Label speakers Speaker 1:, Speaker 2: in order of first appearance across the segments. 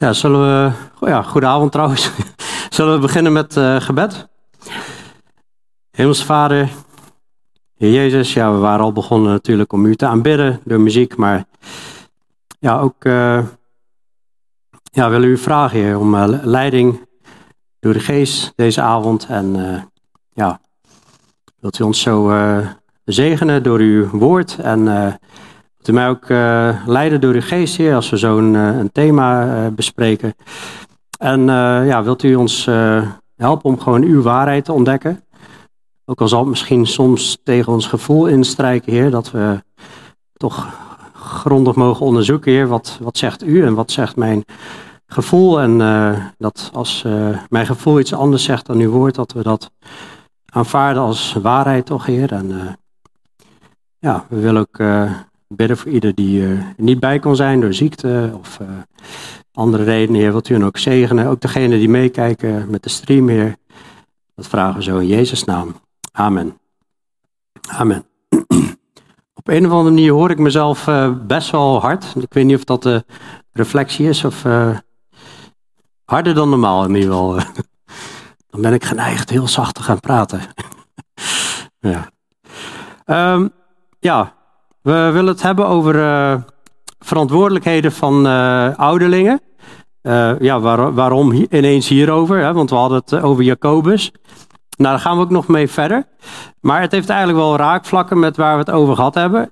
Speaker 1: Ja, zullen we. Oh ja, goedenavond trouwens. zullen we beginnen met uh, gebed? Hemelse Vader, Heer Jezus, ja, we waren al begonnen natuurlijk om u te aanbidden door muziek, maar ja, ook uh, ja, willen u vragen, Heer, om uh, leiding door de geest deze avond. En ja, wilt u ons zo zegenen door uw woord en U mij ook uh, leiden door uw geest, Heer, als we zo'n uh, thema uh, bespreken. En ja, wilt u ons helpen om gewoon uw waarheid te ontdekken? Ook al zal het misschien soms tegen ons gevoel instrijken, Heer, dat we toch grondig mogen onderzoeken, Heer, wat, wat zegt u en wat zegt mijn gevoel? En dat als mijn gevoel iets anders zegt dan uw woord, dat we dat aanvaarden als waarheid, toch, Heer? En ja, we willen ook bidden voor ieder die er niet bij kon zijn door ziekte of uh, andere redenen. Heer, wilt u hen ook zegenen. Ook degenen die meekijken met de stream, Heer. Dat vragen we zo in Jezus' naam. Amen. Amen. Op een of andere manier hoor ik mezelf uh, best wel hard. Ik weet niet of dat de reflectie is of harder dan normaal in ieder geval. Dan ben ik geneigd heel zacht te gaan praten. ja. Um, ja, we willen het hebben over uh, verantwoordelijkheden van uh, ouderlingen. Uh, ja, waar, waarom ineens hierover? Hè? Want we hadden het over Jacobus. Nou, daar gaan we ook nog mee verder. Maar het heeft eigenlijk wel raakvlakken met waar we het over gehad hebben.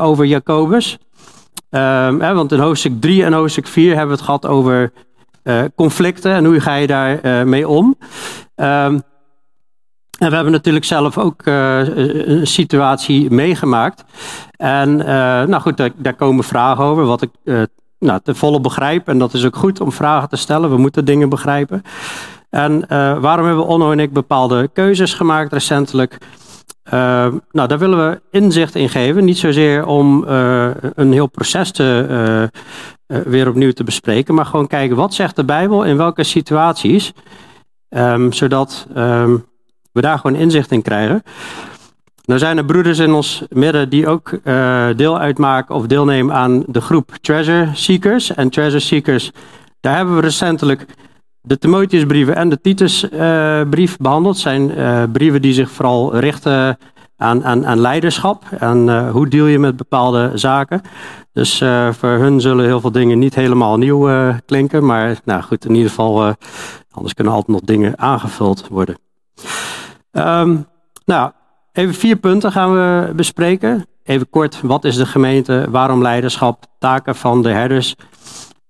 Speaker 1: over Jacobus. Ehm, hè, want in hoofdstuk 3 en hoofdstuk 4 hebben we het gehad over conflicten en hoe ga je daar mee om. En we hebben natuurlijk zelf ook uh, een situatie meegemaakt. En uh, nou goed, daar, komen vragen over, wat ik uh, nou, te volle begrijp. En dat is ook goed om vragen te stellen. We moeten dingen begrijpen. En waarom hebben Onno en ik bepaalde keuzes gemaakt recentelijk? nou, daar willen we inzicht in geven. Niet zozeer om een heel proces te, weer opnieuw te bespreken, maar gewoon kijken wat zegt de Bijbel in welke situaties. Um, zodat um, we daar gewoon inzicht in krijgen. Nou zijn er broeders in ons midden die ook uh, deel uitmaken of deelnemen aan de groep Treasure Seekers. En Treasure Seekers, daar hebben we recentelijk de Timotheusbrieven en de Titusbrief uh, behandeld. Zijn uh, brieven die zich vooral richten aan, aan, aan leiderschap en hoe deal je met bepaalde zaken. Dus voor hun zullen heel veel dingen niet helemaal nieuw klinken. Maar nou goed, in ieder geval, anders kunnen altijd nog dingen aangevuld worden. Um, nou, even vier punten gaan we bespreken. Even kort, wat is de gemeente? Waarom leiderschap? Taken van de herders.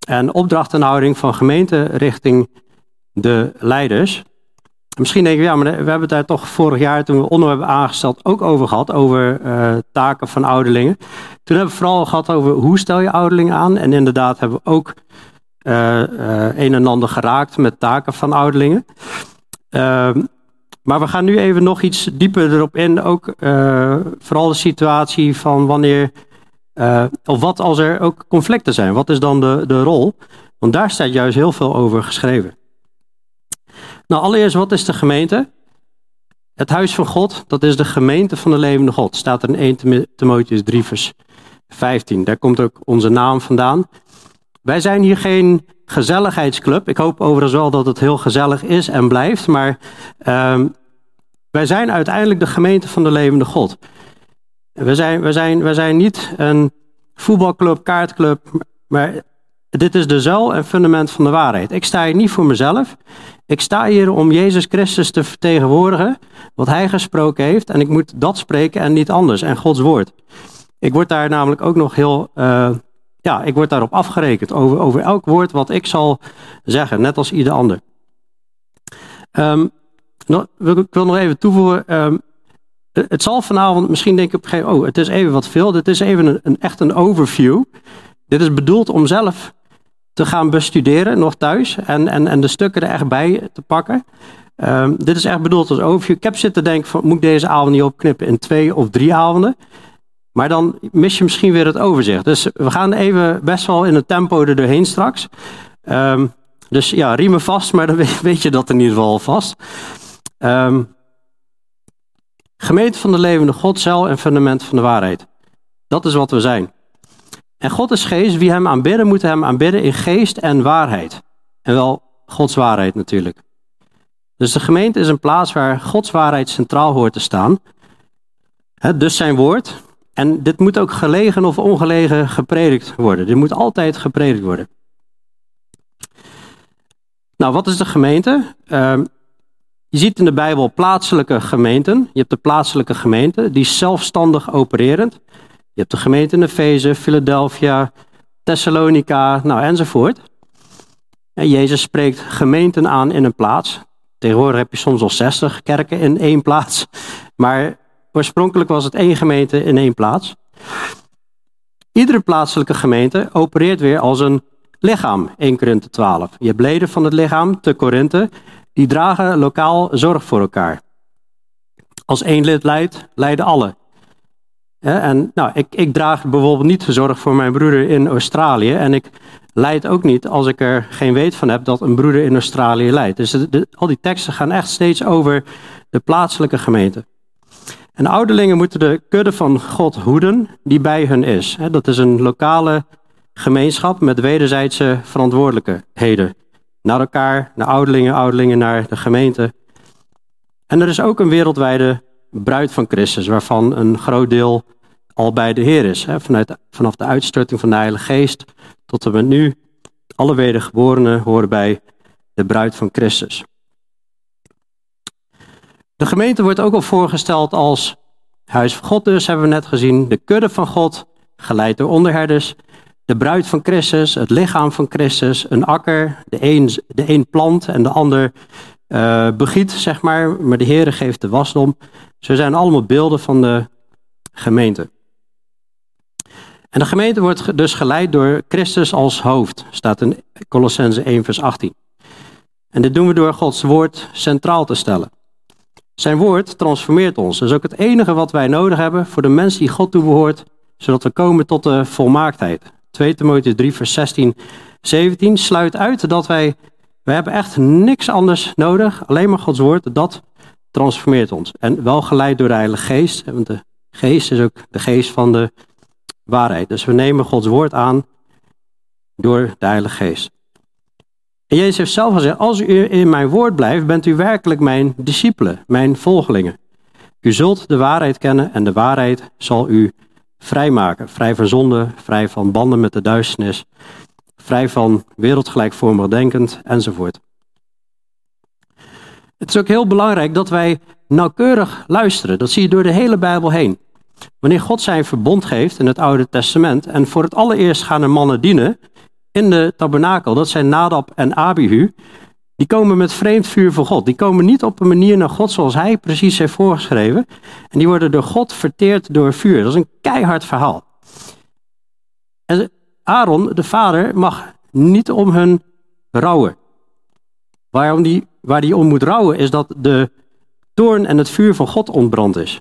Speaker 1: En opdrachtenhouding van gemeente richting de leiders. Misschien denk je, ja, maar we hebben het daar toch vorig jaar, toen we onder hebben aangesteld, ook over gehad. Over uh, taken van ouderlingen. Toen hebben we vooral gehad over hoe stel je ouderlingen aan. En inderdaad hebben we ook uh, uh, een en ander geraakt met taken van ouderlingen. Ehm, maar we gaan nu even nog iets dieper erop in. Ook uh, vooral de situatie van wanneer, uh, of wat als er ook conflicten zijn. Wat is dan de, de rol? Want daar staat juist heel veel over geschreven. Nou, allereerst, wat is de gemeente? Het huis van God, dat is de gemeente van de levende God. Staat er in 1 Timotheus 3 vers 15. Daar komt ook onze naam vandaan. Wij zijn hier geen gezelligheidsclub. Ik hoop overigens wel dat het heel gezellig is en blijft. Maar uh, wij zijn uiteindelijk de gemeente van de levende God. We zijn, we zijn, we zijn niet een voetbalclub, kaartclub. Maar dit is de zuil en fundament van de waarheid. Ik sta hier niet voor mezelf. Ik sta hier om Jezus Christus te vertegenwoordigen. Wat hij gesproken heeft. En ik moet dat spreken en niet anders. En Gods woord. Ik word daar namelijk ook nog heel uh, ja, ik word daarop afgerekend over, over elk woord wat ik zal zeggen, net als ieder ander. Um, ik wil nog even toevoegen. Um, het zal vanavond, misschien denk ik op een gegeven moment, oh, het is even wat veel. Dit is even een, een, echt een overview. Dit is bedoeld om zelf te gaan bestuderen, nog thuis. En, en, en de stukken er echt bij te pakken. Um, dit is echt bedoeld als overview. Ik heb zitten denken, van, moet ik deze avond niet opknippen in twee of drie avonden? Maar dan mis je misschien weer het overzicht. Dus we gaan even best wel in het tempo er doorheen straks. Um, dus ja, riemen vast, maar dan weet je dat in ieder geval vast. Um, gemeente van de levende God, cel en fundament van de waarheid. Dat is wat we zijn. En God is geest, wie hem aanbidden, moeten hem aanbidden in geest en waarheid. En wel Gods waarheid natuurlijk. Dus de gemeente is een plaats waar Gods waarheid centraal hoort te staan. dus zijn woord. En dit moet ook gelegen of ongelegen gepredikt worden. Dit moet altijd gepredikt worden. Nou, wat is de gemeente? Ehm, je ziet in de Bijbel plaatselijke gemeenten. Je hebt de plaatselijke gemeente, die zelfstandig opererend. Je hebt de gemeente in Efeze, Philadelphia, Thessalonica, nou enzovoort. En Jezus spreekt gemeenten aan in een plaats. Tegenwoordig heb je soms al 60 kerken in één plaats. Maar oorspronkelijk was het één gemeente in één plaats. Iedere plaatselijke gemeente opereert weer als een lichaam, 1 Korinthe 12. Je hebt van het lichaam, te Korinthe, die dragen lokaal zorg voor elkaar. Als één lid leidt, leiden alle. En nou, ik, ik draag bijvoorbeeld niet zorg voor mijn broeder in Australië. En ik leid ook niet als ik er geen weet van heb dat een broeder in Australië leidt. Dus al die teksten gaan echt steeds over de plaatselijke gemeente. En ouderlingen moeten de kudde van God hoeden die bij hun is. Dat is een lokale gemeenschap met wederzijdse verantwoordelijkheden. Naar elkaar, naar ouderlingen, ouderlingen naar de gemeente. En er is ook een wereldwijde bruid van Christus, waarvan een groot deel al bij de Heer is. Vanuit, vanaf de uitstorting van de Heilige Geest tot en met nu. Alle wedergeborenen horen bij de bruid van Christus. De gemeente wordt ook al voorgesteld als huis van God dus, hebben we net gezien. De kudde van God, geleid door onderherders. De bruid van Christus, het lichaam van Christus, een akker. De een, de plant en de ander uh, begiet, zeg maar. Maar de Heer geeft de wasdom. Zo zijn allemaal beelden van de gemeente. En de gemeente wordt dus geleid door Christus als hoofd, staat in Colossense 1, vers 18. En dit doen we door Gods woord centraal te stellen. Zijn woord transformeert ons. Dat is ook het enige wat wij nodig hebben voor de mens die God toebehoort, zodat we komen tot de volmaaktheid. 2 Timotheüs 3, vers 16, 17 sluit uit dat wij, wij hebben echt niks anders nodig, alleen maar Gods woord, dat transformeert ons. En wel geleid door de Heilige Geest, want de Geest is ook de geest van de waarheid. Dus we nemen Gods woord aan door de Heilige Geest. En Jezus heeft zelf gezegd, als u in mijn woord blijft, bent u werkelijk mijn discipelen, mijn volgelingen. U zult de waarheid kennen en de waarheid zal u vrijmaken. Vrij van zonde, vrij van banden met de duisternis, vrij van wereldgelijkvormig denkend enzovoort. Het is ook heel belangrijk dat wij nauwkeurig luisteren. Dat zie je door de hele Bijbel heen. Wanneer God zijn verbond geeft in het Oude Testament en voor het allereerst gaan er mannen dienen in de tabernakel, dat zijn Nadab en Abihu, die komen met vreemd vuur voor God. Die komen niet op een manier naar God zoals hij precies heeft voorgeschreven. En die worden door God verteerd door vuur. Dat is een keihard verhaal. En Aaron, de vader, mag niet om hun rouwen. Waarom die, waar die om moet rouwen is dat de toorn en het vuur van God ontbrand is.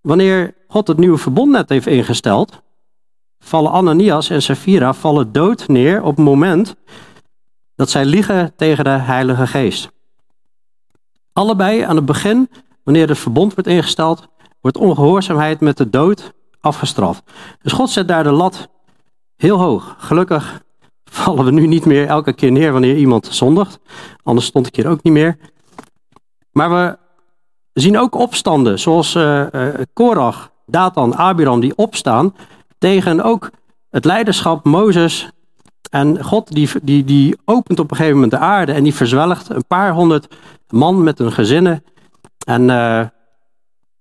Speaker 1: Wanneer God het nieuwe verbond net heeft ingesteld, vallen Ananias en Sapphira vallen dood neer op het moment dat zij liegen tegen de Heilige Geest. Allebei aan het begin, wanneer het verbond wordt ingesteld, wordt ongehoorzaamheid met de dood afgestraft. Dus God zet daar de lat heel hoog. Gelukkig vallen we nu niet meer elke keer neer wanneer iemand zondigt. Anders stond ik hier ook niet meer. Maar we zien ook opstanden, zoals uh, uh, Korach, Datan, Abiram, die opstaan tegen ook het leiderschap Mozes. En God die, die, die opent op een gegeven moment de aarde en die verzwelgt een paar honderd man met hun gezinnen. En uh,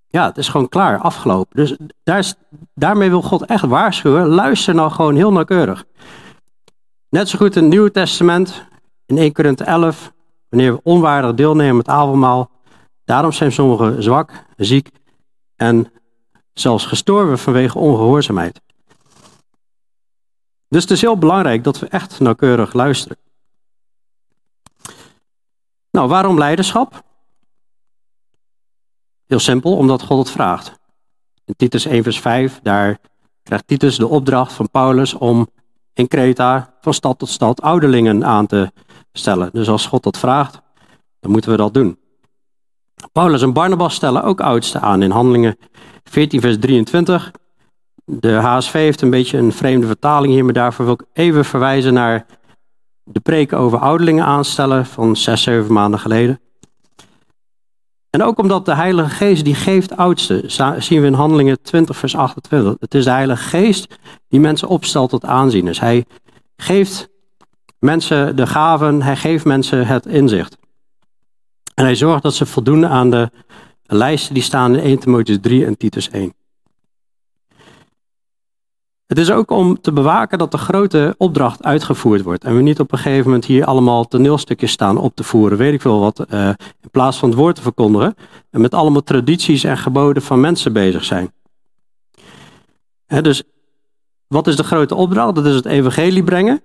Speaker 1: ja, het is gewoon klaar, afgelopen. Dus daar is, daarmee wil God echt waarschuwen. Luister nou gewoon heel nauwkeurig. Net zo goed in het Nieuwe Testament, in 1 Korinthe 11, wanneer we onwaardig deelnemen met avondmaal. Daarom zijn sommigen zwak, ziek en zelfs gestorven vanwege ongehoorzaamheid. Dus het is heel belangrijk dat we echt nauwkeurig luisteren. Nou, waarom leiderschap? Heel simpel, omdat God het vraagt. In Titus 1 vers 5, daar krijgt Titus de opdracht van Paulus om in Kreta van stad tot stad ouderlingen aan te stellen. Dus als God dat vraagt, dan moeten we dat doen. Paulus en Barnabas stellen ook oudsten aan in Handelingen 14 vers 23. De HSV heeft een beetje een vreemde vertaling hier, maar daarvoor wil ik even verwijzen naar de preek over ouderlingen aanstellen van zes, zeven maanden geleden. En ook omdat de Heilige Geest die geeft oudsten, zien we in Handelingen 20 vers 28. Het is de Heilige Geest die mensen opstelt tot aanzien. Dus hij geeft mensen de gaven, hij geeft mensen het inzicht. En hij zorgt dat ze voldoen aan de lijsten die staan in 1 Timotheus 3 en Titus 1. Het is ook om te bewaken dat de grote opdracht uitgevoerd wordt. En we niet op een gegeven moment hier allemaal toneelstukjes staan op te voeren, weet ik veel wat, uh, in plaats van het woord te verkondigen. En met allemaal tradities en geboden van mensen bezig zijn. dus wat is de grote opdracht? Dat is het evangelie brengen.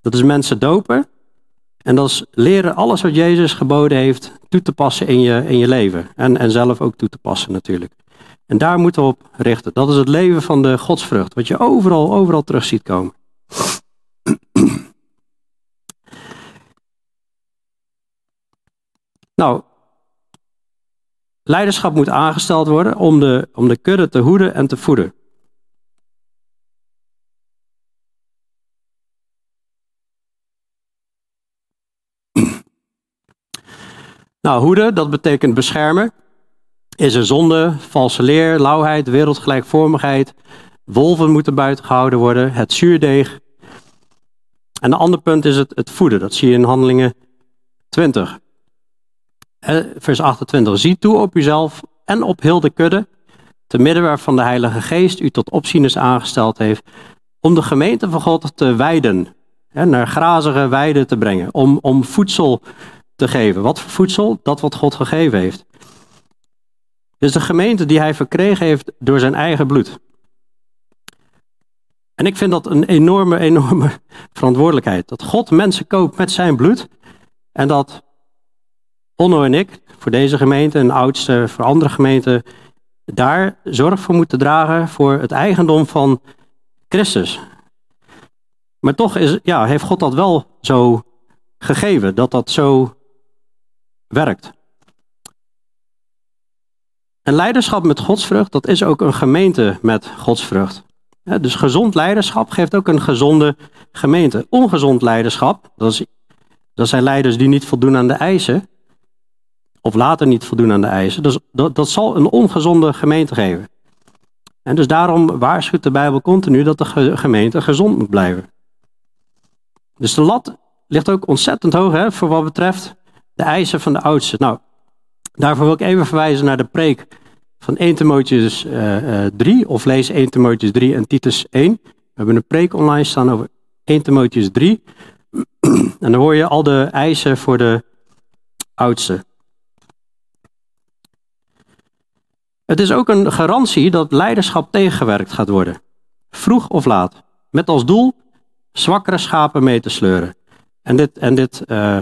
Speaker 1: Dat is mensen dopen. En dat is leren alles wat Jezus geboden heeft toe te passen in je, in je leven. En, en zelf ook toe te passen natuurlijk. En daar moeten we op richten. Dat is het leven van de godsvrucht, wat je overal, overal terug ziet komen. nou, leiderschap moet aangesteld worden om de, om de kudde te hoeden en te voeden. Nou, hoeden, dat betekent beschermen is er zonde, valse leer, lauwheid, wereldgelijkvormigheid. Wolven moeten buiten gehouden worden, het zuurdeeg. En een ander punt is het, voeden. Dat zie je in Handelingen 20. Vers 28. Zie toe op uzelf en op heel de kudde, te midden waarvan de Heilige Geest u tot opzieners aangesteld heeft, om de gemeente van God te wijden, naar grazige weiden te brengen, om, om voedsel te geven. Wat voor voedsel? Dat wat God gegeven heeft. Dus de gemeente die hij verkregen heeft door zijn eigen bloed. En ik vind dat een enorme, enorme verantwoordelijkheid. Dat God mensen koopt met zijn bloed. En dat Onno en ik, voor deze gemeente en oudste voor andere gemeenten, daar zorg voor moeten dragen voor het eigendom van Christus. Maar toch is, ja, heeft God dat wel zo gegeven, dat dat zo werkt. En leiderschap met godsvrucht, dat is ook een gemeente met godsvrucht. dus gezond leiderschap geeft ook een gezonde gemeente. Ongezond leiderschap, dat, is, dat zijn leiders die niet voldoen aan de eisen, of later niet voldoen aan de eisen, dus dat, dat zal een ongezonde gemeente geven. En dus daarom waarschuwt de Bijbel continu dat de gemeente gezond moet blijven. Dus de lat ligt ook ontzettend hoog hè, voor wat betreft de eisen van de oudsten. Nou, Daarvoor wil ik even verwijzen naar de preek van 1 Timotheus 3, uh, uh, of lees 1 Timotheus 3 en Titus 1. We hebben een preek online staan over 1 Timotheus 3. en dan hoor je al de eisen voor de oudste. Het is ook een garantie dat leiderschap tegengewerkt gaat worden. Vroeg of laat. Met als doel zwakkere schapen mee te sleuren. En dit, en dit uh,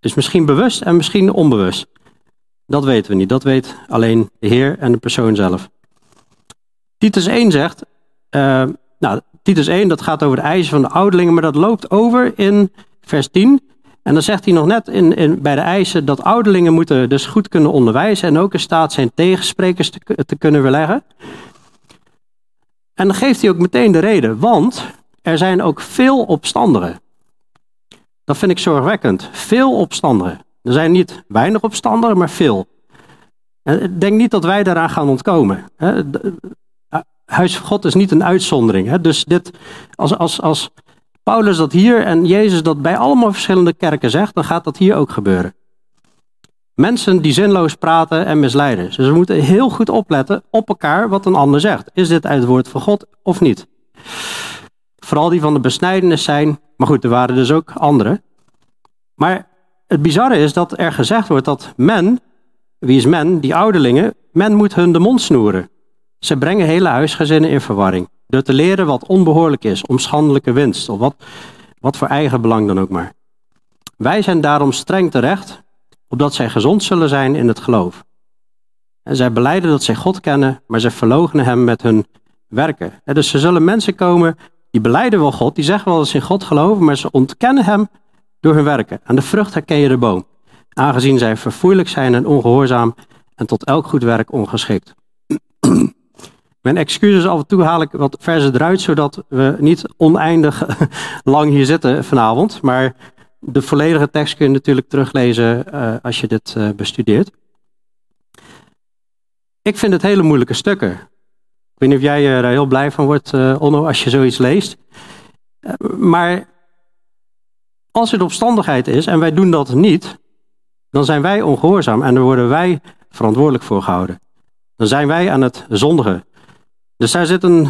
Speaker 1: is misschien bewust en misschien onbewust. Dat weten we niet. Dat weet alleen de Heer en de persoon zelf. Titus 1 zegt, uh, nou, Titus 1 dat gaat over de eisen van de ouderlingen, maar dat loopt over in vers 10. En dan zegt hij nog net in, in, bij de eisen dat ouderlingen moeten dus goed kunnen onderwijzen en ook in staat zijn tegensprekers te, te kunnen weerleggen. En dan geeft hij ook meteen de reden, want er zijn ook veel opstandigen. Dat vind ik zorgwekkend. Veel opstandigen. Er zijn niet weinig opstandigen, maar veel. En ik denk niet dat wij daaraan gaan ontkomen. Huis van God is niet een uitzondering. Dus dit, als, als, als Paulus dat hier en Jezus dat bij allemaal verschillende kerken zegt, dan gaat dat hier ook gebeuren. Mensen die zinloos praten en misleiden. Dus we moeten heel goed opletten op elkaar wat een ander zegt. Is dit uit het woord van God of niet? Vooral die van de besnijdenis zijn. Maar goed, er waren dus ook andere. Maar het bizarre is dat er gezegd wordt dat men, wie is men, die ouderlingen, men moet hun de mond snoeren. Ze brengen hele huisgezinnen in verwarring. Door te leren wat onbehoorlijk is, om schandelijke winst, of wat, wat voor eigen belang dan ook maar. Wij zijn daarom streng terecht, opdat zij gezond zullen zijn in het geloof. En zij beleiden dat zij God kennen, maar zij verloochenen hem met hun werken. dus er zullen mensen komen die beleiden wel God, die zeggen wel dat ze in God geloven, maar ze ontkennen hem door hun werken. Aan de vrucht herken je de boom, aangezien zij verfoeilijk zijn en ongehoorzaam en tot elk goed werk ongeschikt. Mijn excuses af en toe haal ik wat versen eruit, zodat we niet oneindig lang hier zitten vanavond. Maar de volledige tekst kun je natuurlijk teruglezen uh, als je dit uh, bestudeert. Ik vind het hele moeilijke stukken. Ik weet niet of jij er heel blij van wordt, uh, Onno, als je zoiets leest. maar als het opstandigheid is en wij doen dat niet, dan zijn wij ongehoorzaam en dan worden wij verantwoordelijk voor gehouden. Dan zijn wij aan het zondigen. Dus daar zit een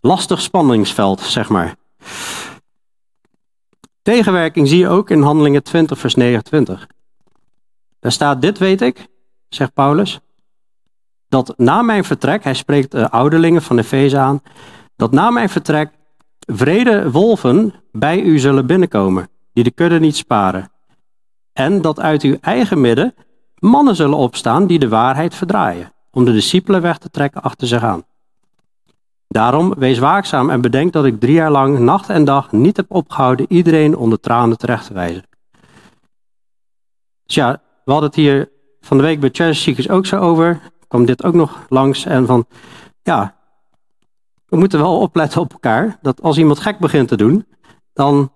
Speaker 1: lastig spanningsveld, zeg maar. Tegenwerking zie je ook in Handelingen 20, vers 29. Daar staat: Dit weet ik, zegt Paulus, dat na mijn vertrek, hij spreekt de ouderlingen van Efeze aan, dat na mijn vertrek vrede wolven bij u zullen binnenkomen, die de kudde niet sparen. En dat uit uw eigen midden mannen zullen opstaan die de waarheid verdraaien, om de discipelen weg te trekken achter zich aan. Daarom wees waakzaam en bedenk dat ik drie jaar lang nacht en dag niet heb opgehouden iedereen onder tranen terecht te wijzen. Dus ja, we hadden het hier van de week bij Church Seekers ook zo over. Kwam dit ook nog langs en van, ja, we moeten wel opletten op elkaar. Dat als iemand gek begint te doen, dan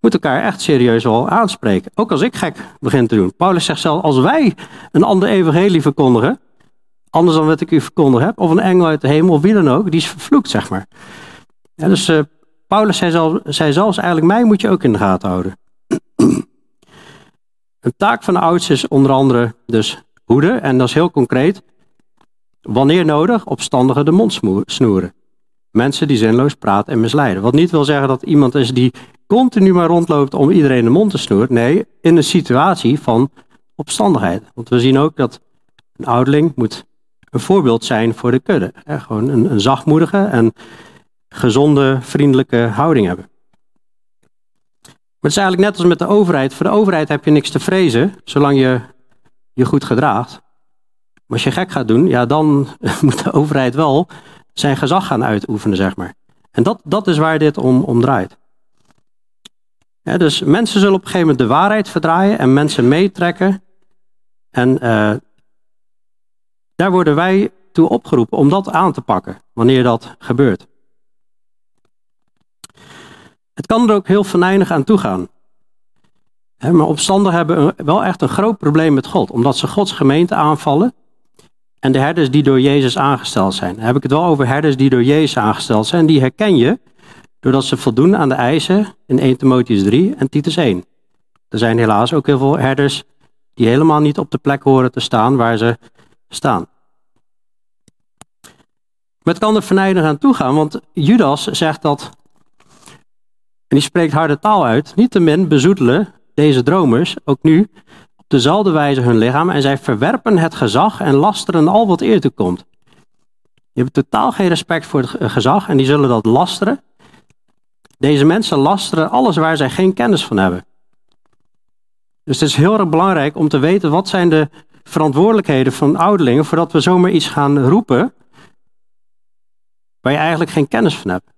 Speaker 1: moet elkaar echt serieus wel aanspreken. Ook als ik gek begin te doen. Paulus zegt zelf, als wij een ander evangelie verkondigen, anders dan wat ik u verkondigd heb, of een engel uit de hemel, of wie dan ook, die is vervloekt, zeg maar. Dus uh, Paulus zei, zelf, zei zelfs, eigenlijk mij moet je ook in de gaten houden. een taak van de oudste is onder andere dus hoeden, en dat is heel concreet. Wanneer nodig, opstandigen de mond snoeren. Mensen die zinloos praten en misleiden. Wat niet wil zeggen dat iemand is die continu maar rondloopt om iedereen de mond te snoeren. Nee, in een situatie van opstandigheid. Want we zien ook dat een ouderling moet een voorbeeld zijn voor de kudde. gewoon een, zachtmoedige en gezonde, vriendelijke houding hebben. Maar het is eigenlijk net als met de overheid. Voor de overheid heb je niks te vrezen, zolang je je goed gedraagt. Maar als je gek gaat doen, ja, dan moet de overheid wel zijn gezag gaan uitoefenen, zeg maar. En dat, dat is waar dit om, om draait. dus mensen zullen op een gegeven moment de waarheid verdraaien en mensen meetrekken. En uh, daar worden wij toe opgeroepen om dat aan te pakken, wanneer dat gebeurt. Het kan er ook heel venijnig aan toe gaan. maar opstandigen hebben wel echt een groot probleem met God, omdat ze Gods gemeente aanvallen en de herders die door Jezus aangesteld zijn. Dan heb ik het wel over herders die door Jezus aangesteld zijn. Die herken je doordat ze voldoen aan de eisen in 1 Timotheus 3 en Titus 1. Er zijn helaas ook heel veel herders die helemaal niet op de plek horen te staan waar ze staan. Maar het kan er verneidig aan toe gaan, want Judas zegt dat, en die spreekt harde taal uit, niet te min bezoedelen deze dromers, ook nu, dezelfde wijze hun lichaam en zij verwerpen het gezag en lasteren al wat eer toekomt. Je hebt totaal geen respect voor het gezag en die zullen dat lasteren. Deze mensen lasteren alles waar zij geen kennis van hebben. Dus het is heel erg belangrijk om te weten wat zijn de verantwoordelijkheden van ouderlingen voordat we zomaar iets gaan roepen waar je eigenlijk geen kennis van hebt.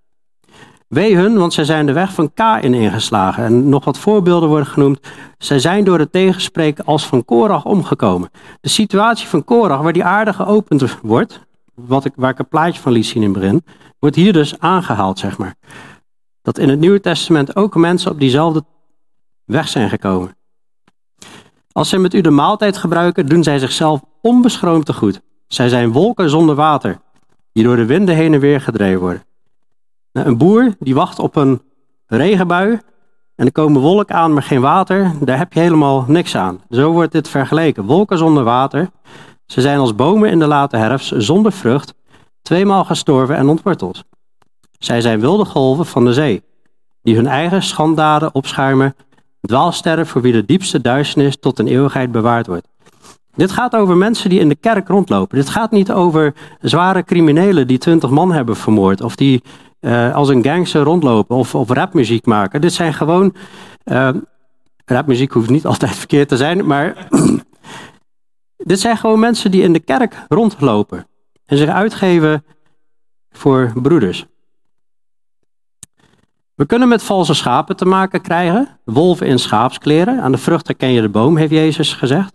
Speaker 1: Wee hun, want zij zijn de weg van in ingeslagen. En nog wat voorbeelden worden genoemd. Zij zijn door het tegenspreken als van Korach omgekomen. De situatie van Korach, waar die aarde geopend wordt, wat ik, waar ik een plaatje van liet zien in het begin, wordt hier dus aangehaald, zeg maar. Dat in het Nieuwe Testament ook mensen op diezelfde weg zijn gekomen. Als zij met u de maaltijd gebruiken, doen zij zichzelf onbeschroomd te goed. Zij zijn wolken zonder water, die door de winden heen en weer gedreven worden. Nou, een boer die wacht op een regenbui en er komen wolken aan, maar geen water. Daar heb je helemaal niks aan. Zo wordt dit vergeleken. Wolken zonder water. Ze zijn als bomen in de late herfst, zonder vrucht, tweemaal gestorven en ontworteld. Zij zijn wilde golven van de zee, die hun eigen schanddaden opschuimen, dwaalsterren voor wie de diepste duisternis tot een eeuwigheid bewaard wordt. Dit gaat over mensen die in de kerk rondlopen. Dit gaat niet over zware criminelen die twintig man hebben vermoord of die uh, als een gangster rondlopen of, of rapmuziek maken. Dit zijn gewoon. Uh, rapmuziek hoeft niet altijd verkeerd te zijn, maar. dit zijn gewoon mensen die in de kerk rondlopen en zich uitgeven voor broeders. We kunnen met valse schapen te maken krijgen, wolven in schaapskleren. Aan de vrucht herken je de boom, heeft Jezus gezegd.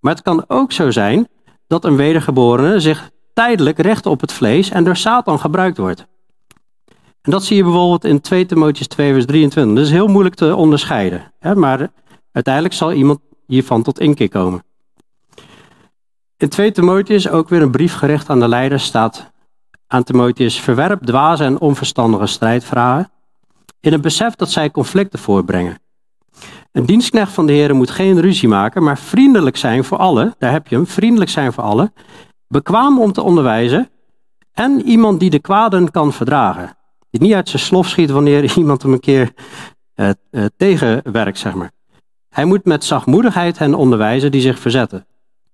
Speaker 1: Maar het kan ook zo zijn dat een wedergeborene zich tijdelijk recht op het vlees en door Satan gebruikt wordt. En dat zie je bijvoorbeeld in 2 Timotheüs 2 vers 23. Dat is heel moeilijk te onderscheiden. Hè? Maar uiteindelijk zal iemand hiervan tot inkeer komen. In 2 Timotheus, ook weer een brief gericht aan de leiders, staat aan Timotheus: verwerp dwaze en onverstandige strijdvragen, in het besef dat zij conflicten voorbrengen. Een dienstknecht van de Heer moet geen ruzie maken, maar vriendelijk zijn voor allen. Daar heb je hem, vriendelijk zijn voor allen. Bekwaam om te onderwijzen en iemand die de kwaden kan verdragen. Die niet uit zijn slof schiet wanneer iemand hem een keer uh, uh, tegenwerkt, zeg maar. Hij moet met zachtmoedigheid hen onderwijzen die zich verzetten.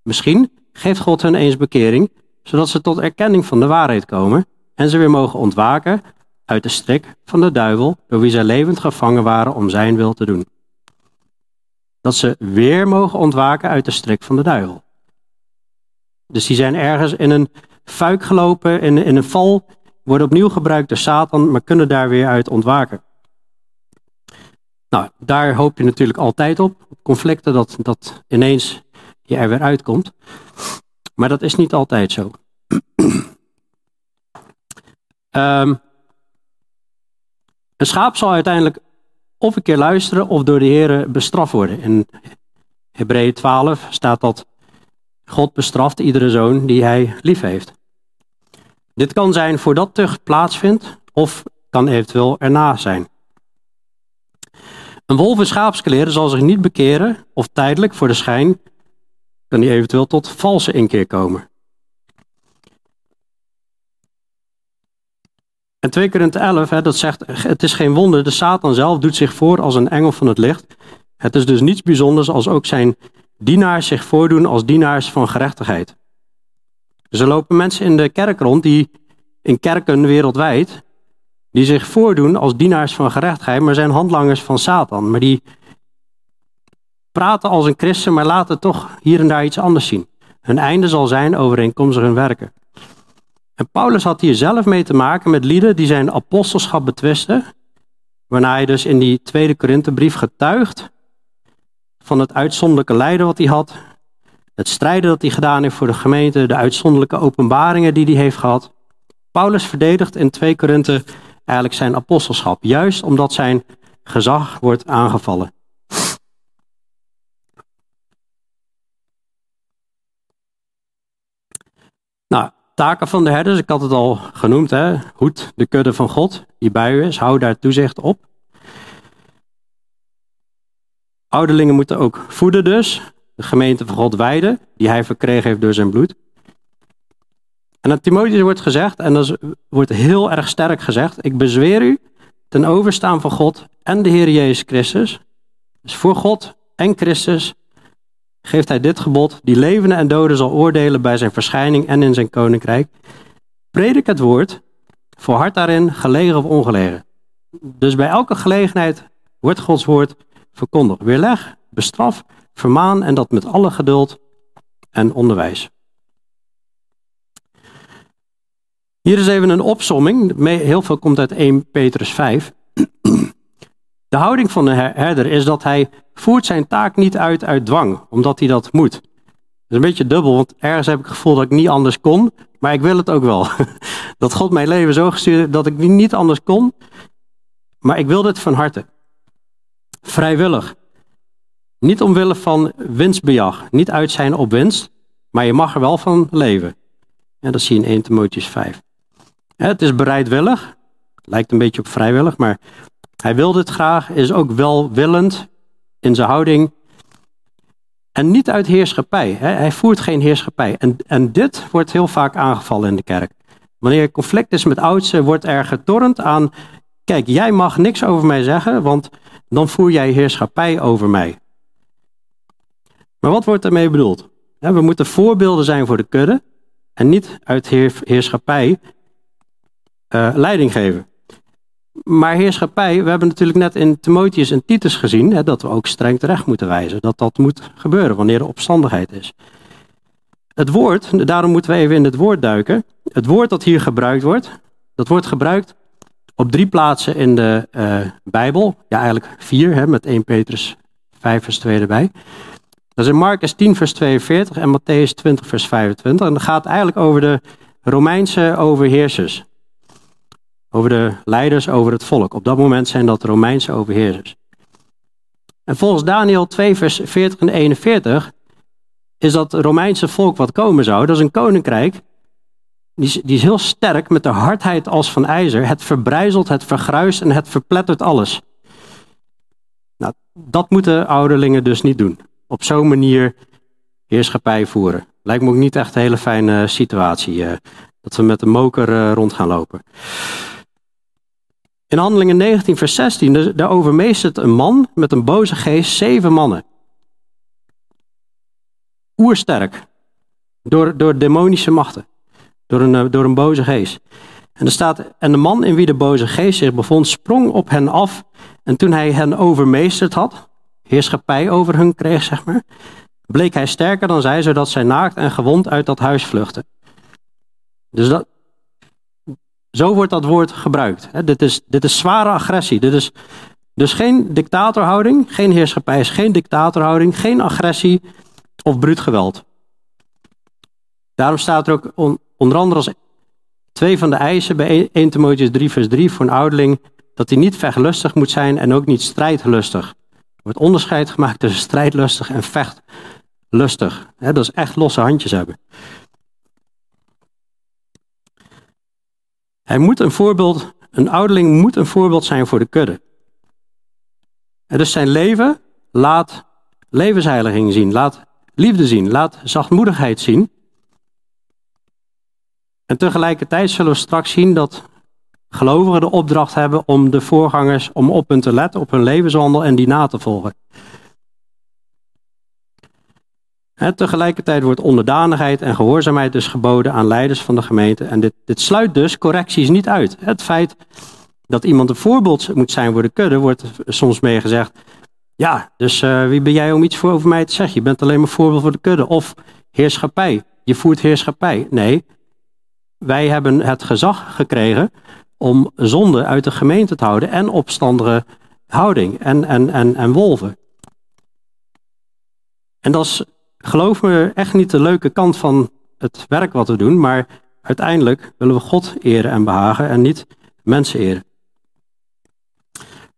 Speaker 1: Misschien geeft God hen eens bekering, zodat ze tot erkenning van de waarheid komen en ze weer mogen ontwaken uit de strik van de duivel, door wie zij levend gevangen waren om zijn wil te doen. Dat ze weer mogen ontwaken uit de strik van de duivel. Dus die zijn ergens in een fuik gelopen, in, in een val, worden opnieuw gebruikt door Satan, maar kunnen daar weer uit ontwaken. Nou, daar hoop je natuurlijk altijd op, conflicten, dat, dat ineens je er weer uitkomt. Maar dat is niet altijd zo. um, een schaap zal uiteindelijk of een keer luisteren of door de Heer bestraft worden. In Hebreeën 12 staat dat God bestraft iedere zoon die hij lief heeft. Dit kan zijn voordat tucht plaatsvindt of kan eventueel erna zijn. Een wolf in schaapskleren zal zich niet bekeren of tijdelijk voor de schijn kan die eventueel tot valse inkeer komen. En 2 Korinthe 11, hè, dat zegt, het is geen wonder, de Satan zelf doet zich voor als een engel van het licht. Het is dus niets bijzonders als ook zijn dienaars zich voordoen als dienaars van gerechtigheid. Dus er lopen mensen in de kerk rond, die in kerken wereldwijd, die zich voordoen als dienaars van gerechtigheid, maar zijn handlangers van Satan. Maar die praten als een christen, maar laten toch hier en daar iets anders zien. Hun einde zal zijn overeenkomstig hun werken. En Paulus had hier zelf mee te maken met lieden die zijn apostelschap betwisten, waarna hij dus in die tweede Korinthebrief getuigt van het uitzonderlijke lijden wat hij had, het strijden dat hij gedaan heeft voor de gemeente, de uitzonderlijke openbaringen die hij heeft gehad. Paulus verdedigt in 2 Korinthe eigenlijk zijn apostelschap, juist omdat zijn gezag wordt aangevallen. Nou, taken van de herders, ik had het al genoemd, hè? hoed de kudde van God die bij u is, hou daar toezicht op. Ouderlingen moeten ook voeden dus, de gemeente van God wijden, die hij verkregen heeft door zijn bloed. En aan Timotheus wordt gezegd, en dat wordt heel erg sterk gezegd, ik bezweer u ten overstaan van God en de Heer Jezus Christus. Dus voor God en Christus geeft hij dit gebod, die levenden en doden zal oordelen bij zijn verschijning en in zijn koninkrijk. Predik het woord, volhard daarin, gelegen of ongelegen. Dus bij elke gelegenheid wordt Gods woord verkondigd. Weerleg, bestraf, vermaan en dat met alle geduld en onderwijs. Hier is even een opsomming. Heel veel komt uit 1 Petrus 5. De houding van de herder is dat hij voert zijn taak niet uit uit dwang, omdat hij dat moet. Dat is een beetje dubbel, want ergens heb ik het gevoel dat ik niet anders kon, maar ik wil het ook wel. Dat God mijn leven zo gestuurd dat ik niet anders kon, maar ik wil dit van harte. Vrijwillig. Niet omwille van winstbejag, niet uit zijn op winst, maar je mag er wel van leven. En dat zie je in 1 Timotheus 5. Het is bereidwillig, lijkt een beetje op vrijwillig, maar hij wil dit graag, is ook welwillend in zijn houding. En niet uit heerschappij. Hij voert geen heerschappij. En, en dit wordt heel vaak aangevallen in de kerk. Wanneer er conflict is met oudsten, wordt er getornd aan. Kijk, jij mag niks over mij zeggen, want dan voer jij heerschappij over mij. Maar wat wordt ermee bedoeld? We moeten voorbeelden zijn voor de kudde en niet uit heerschappij uh, leiding geven. Maar heerschappij, we hebben natuurlijk net in Timotheus en Titus gezien dat we ook streng terecht moeten wijzen. Dat dat moet gebeuren wanneer er opstandigheid is. Het woord, daarom moeten we even in het woord duiken. Het woord dat hier gebruikt wordt, dat wordt gebruikt op drie plaatsen in de uh, Bijbel. Ja, eigenlijk vier, hè, met 1 Petrus 5 vers 2 erbij. Dat is in Marcus 10 vers 42 en Matthäus 20 vers 25. En dat gaat eigenlijk over de Romeinse overheersers. Over de leiders over het volk. Op dat moment zijn dat Romeinse overheersers. En volgens Daniel 2, vers 40 en 41 is dat Romeinse volk wat komen zou. Dat is een koninkrijk. Die is, die is heel sterk met de hardheid als van ijzer. Het verbrijzelt, het vergruist en het verplettert alles. Nou, dat moeten ouderlingen dus niet doen. Op zo'n manier heerschappij voeren. Lijkt me ook niet echt een hele fijne situatie. Uh, dat we met de moker uh, rond gaan lopen. In handelingen 19 vers 16, daar overmeestert een man met een boze geest zeven mannen. Oersterk. Door, door demonische machten. Door een, eh, door een boze geest. En er staat, en de man in wie de boze geest zich bevond, sprong op hen af. En toen hij hen overmeesterd had, heerschappij over hun kreeg, zeg maar, bleek hij sterker dan zij, zodat zij naakt en gewond uit dat huis vluchtten. Dus dat, zo wordt dat woord gebruikt. Dit, is, dit is zware agressie. Dit is dus geen dictatorhouding, geen heerschappij is geen dictatorhouding, geen agressie of bruut geweld. Daarom staat er ook onder andere als twee van de eisen bij 1 Timotheus 3 vers 3 voor een ouderling dat hij niet vechtlustig moet zijn en ook niet strijdlustig. Wordt onderscheid gemaakt tussen strijdlustig en vechtlustig. dat is echt losse handjes hebben. Hij moet een voorbeeld, een ouderling moet een voorbeeld zijn voor de kudde. En dus zijn leven laat levensheiliging zien, laat liefde zien, laat zachtmoedigheid zien. En tegelijkertijd zullen we straks zien dat gelovigen de opdracht hebben om de voorgangers, om op hun te letten, op hun levenswandel en die na te volgen. En tegelijkertijd wordt onderdanigheid en gehoorzaamheid dus geboden aan leiders van de gemeente. En dit, dit sluit dus correcties niet uit. Het feit dat iemand een voorbeeld moet zijn voor de kudde, wordt soms mee gezegd. Ja, dus uh, wie ben jij om iets voor over mij te zeggen? Je bent alleen maar voorbeeld voor de kudde. Of heerschappij. Je voert heerschappij. Nee, wij hebben het gezag gekregen om zonde uit de gemeente te houden en opstandige houding en, en, en, en wolven. En dat is geloof me echt niet de leuke kant van het werk wat we doen, maar uiteindelijk willen we God eren en behagen en niet mensen eren.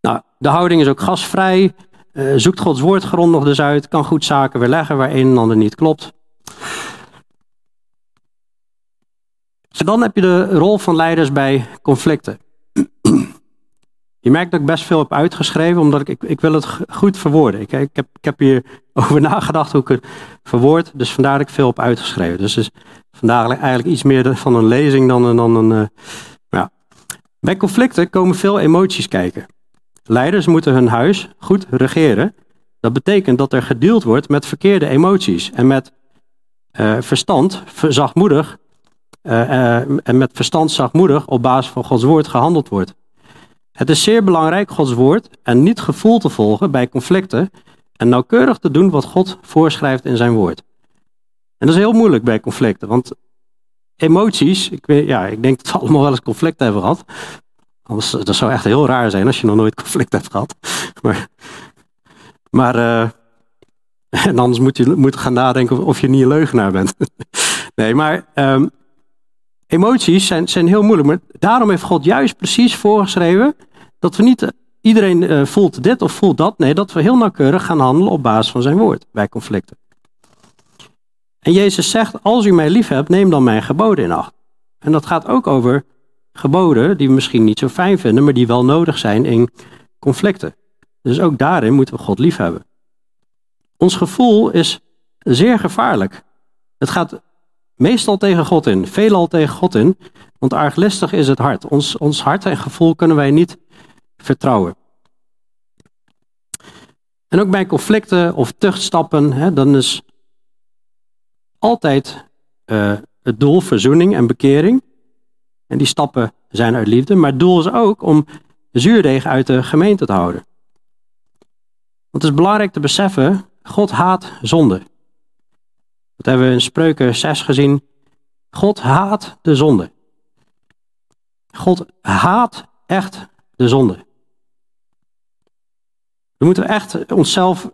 Speaker 1: Nou, de houding is ook gasvrij, uh, zoekt Gods woord grondig dus uit, kan goed zaken weerleggen waar een en ander niet klopt. En dan heb je de rol van leiders bij conflicten. Je merkt dat ik best veel heb uitgeschreven, omdat ik, ik, wil het goed verwoorden. Ik, ik, heb, ik heb hier over nagedacht hoe ik het verwoord, dus vandaar dat ik veel heb uitgeschreven. Dus is vandaag eigenlijk iets meer van een lezing dan, dan een... Uh, ja. Bij conflicten komen veel emoties kijken. Leiders moeten hun huis goed regeren. Dat betekent dat er gedeeld wordt met verkeerde emoties en met uh, verstand, zachtmoedig, en met verstand zachtmoedig op basis van Gods woord gehandeld wordt. Het is zeer belangrijk Gods woord en niet gevoel te volgen bij conflicten en nauwkeurig te doen wat God voorschrijft in zijn woord. En dat is heel moeilijk bij conflicten, want emoties, ik, weet, ja, ik denk dat we allemaal wel eens conflicten hebben gehad. Anders, dat zou echt heel raar zijn als je nog nooit conflict hebt gehad. Maar, maar en anders moet je moet gaan nadenken of je niet een leugenaar bent. nee, maar um, emoties zijn, heel moeilijk. Maar daarom heeft God juist precies voorgeschreven dat we niet iedereen uh, voelt dit of voelt dat. Nee, dat we heel nauwkeurig gaan handelen op basis van zijn woord bij conflicten. En Jezus zegt, als u mij lief hebt, neem dan mijn geboden in acht. En dat gaat ook over geboden die we misschien niet zo fijn vinden, maar die wel nodig zijn in conflicten. Dus ook daarin moeten we God lief hebben. Ons gevoel is zeer gevaarlijk. Het gaat meestal tegen God in, veelal tegen God in, want arglistig is het hart. Ons, ons hart en gevoel kunnen wij niet vertrouwen. En ook bij conflicten of tuchtstappen, hè, dan is altijd uh, het doel verzoening en bekering. En die stappen zijn uit liefde, maar het doel is ook om de zuurdeeg uit de gemeente te houden. Want het is belangrijk te beseffen, God haat zonde. Dat hebben we in Spreuken 6 gezien. God haat de zonde. God haat echt de zonde. We moeten echt onszelf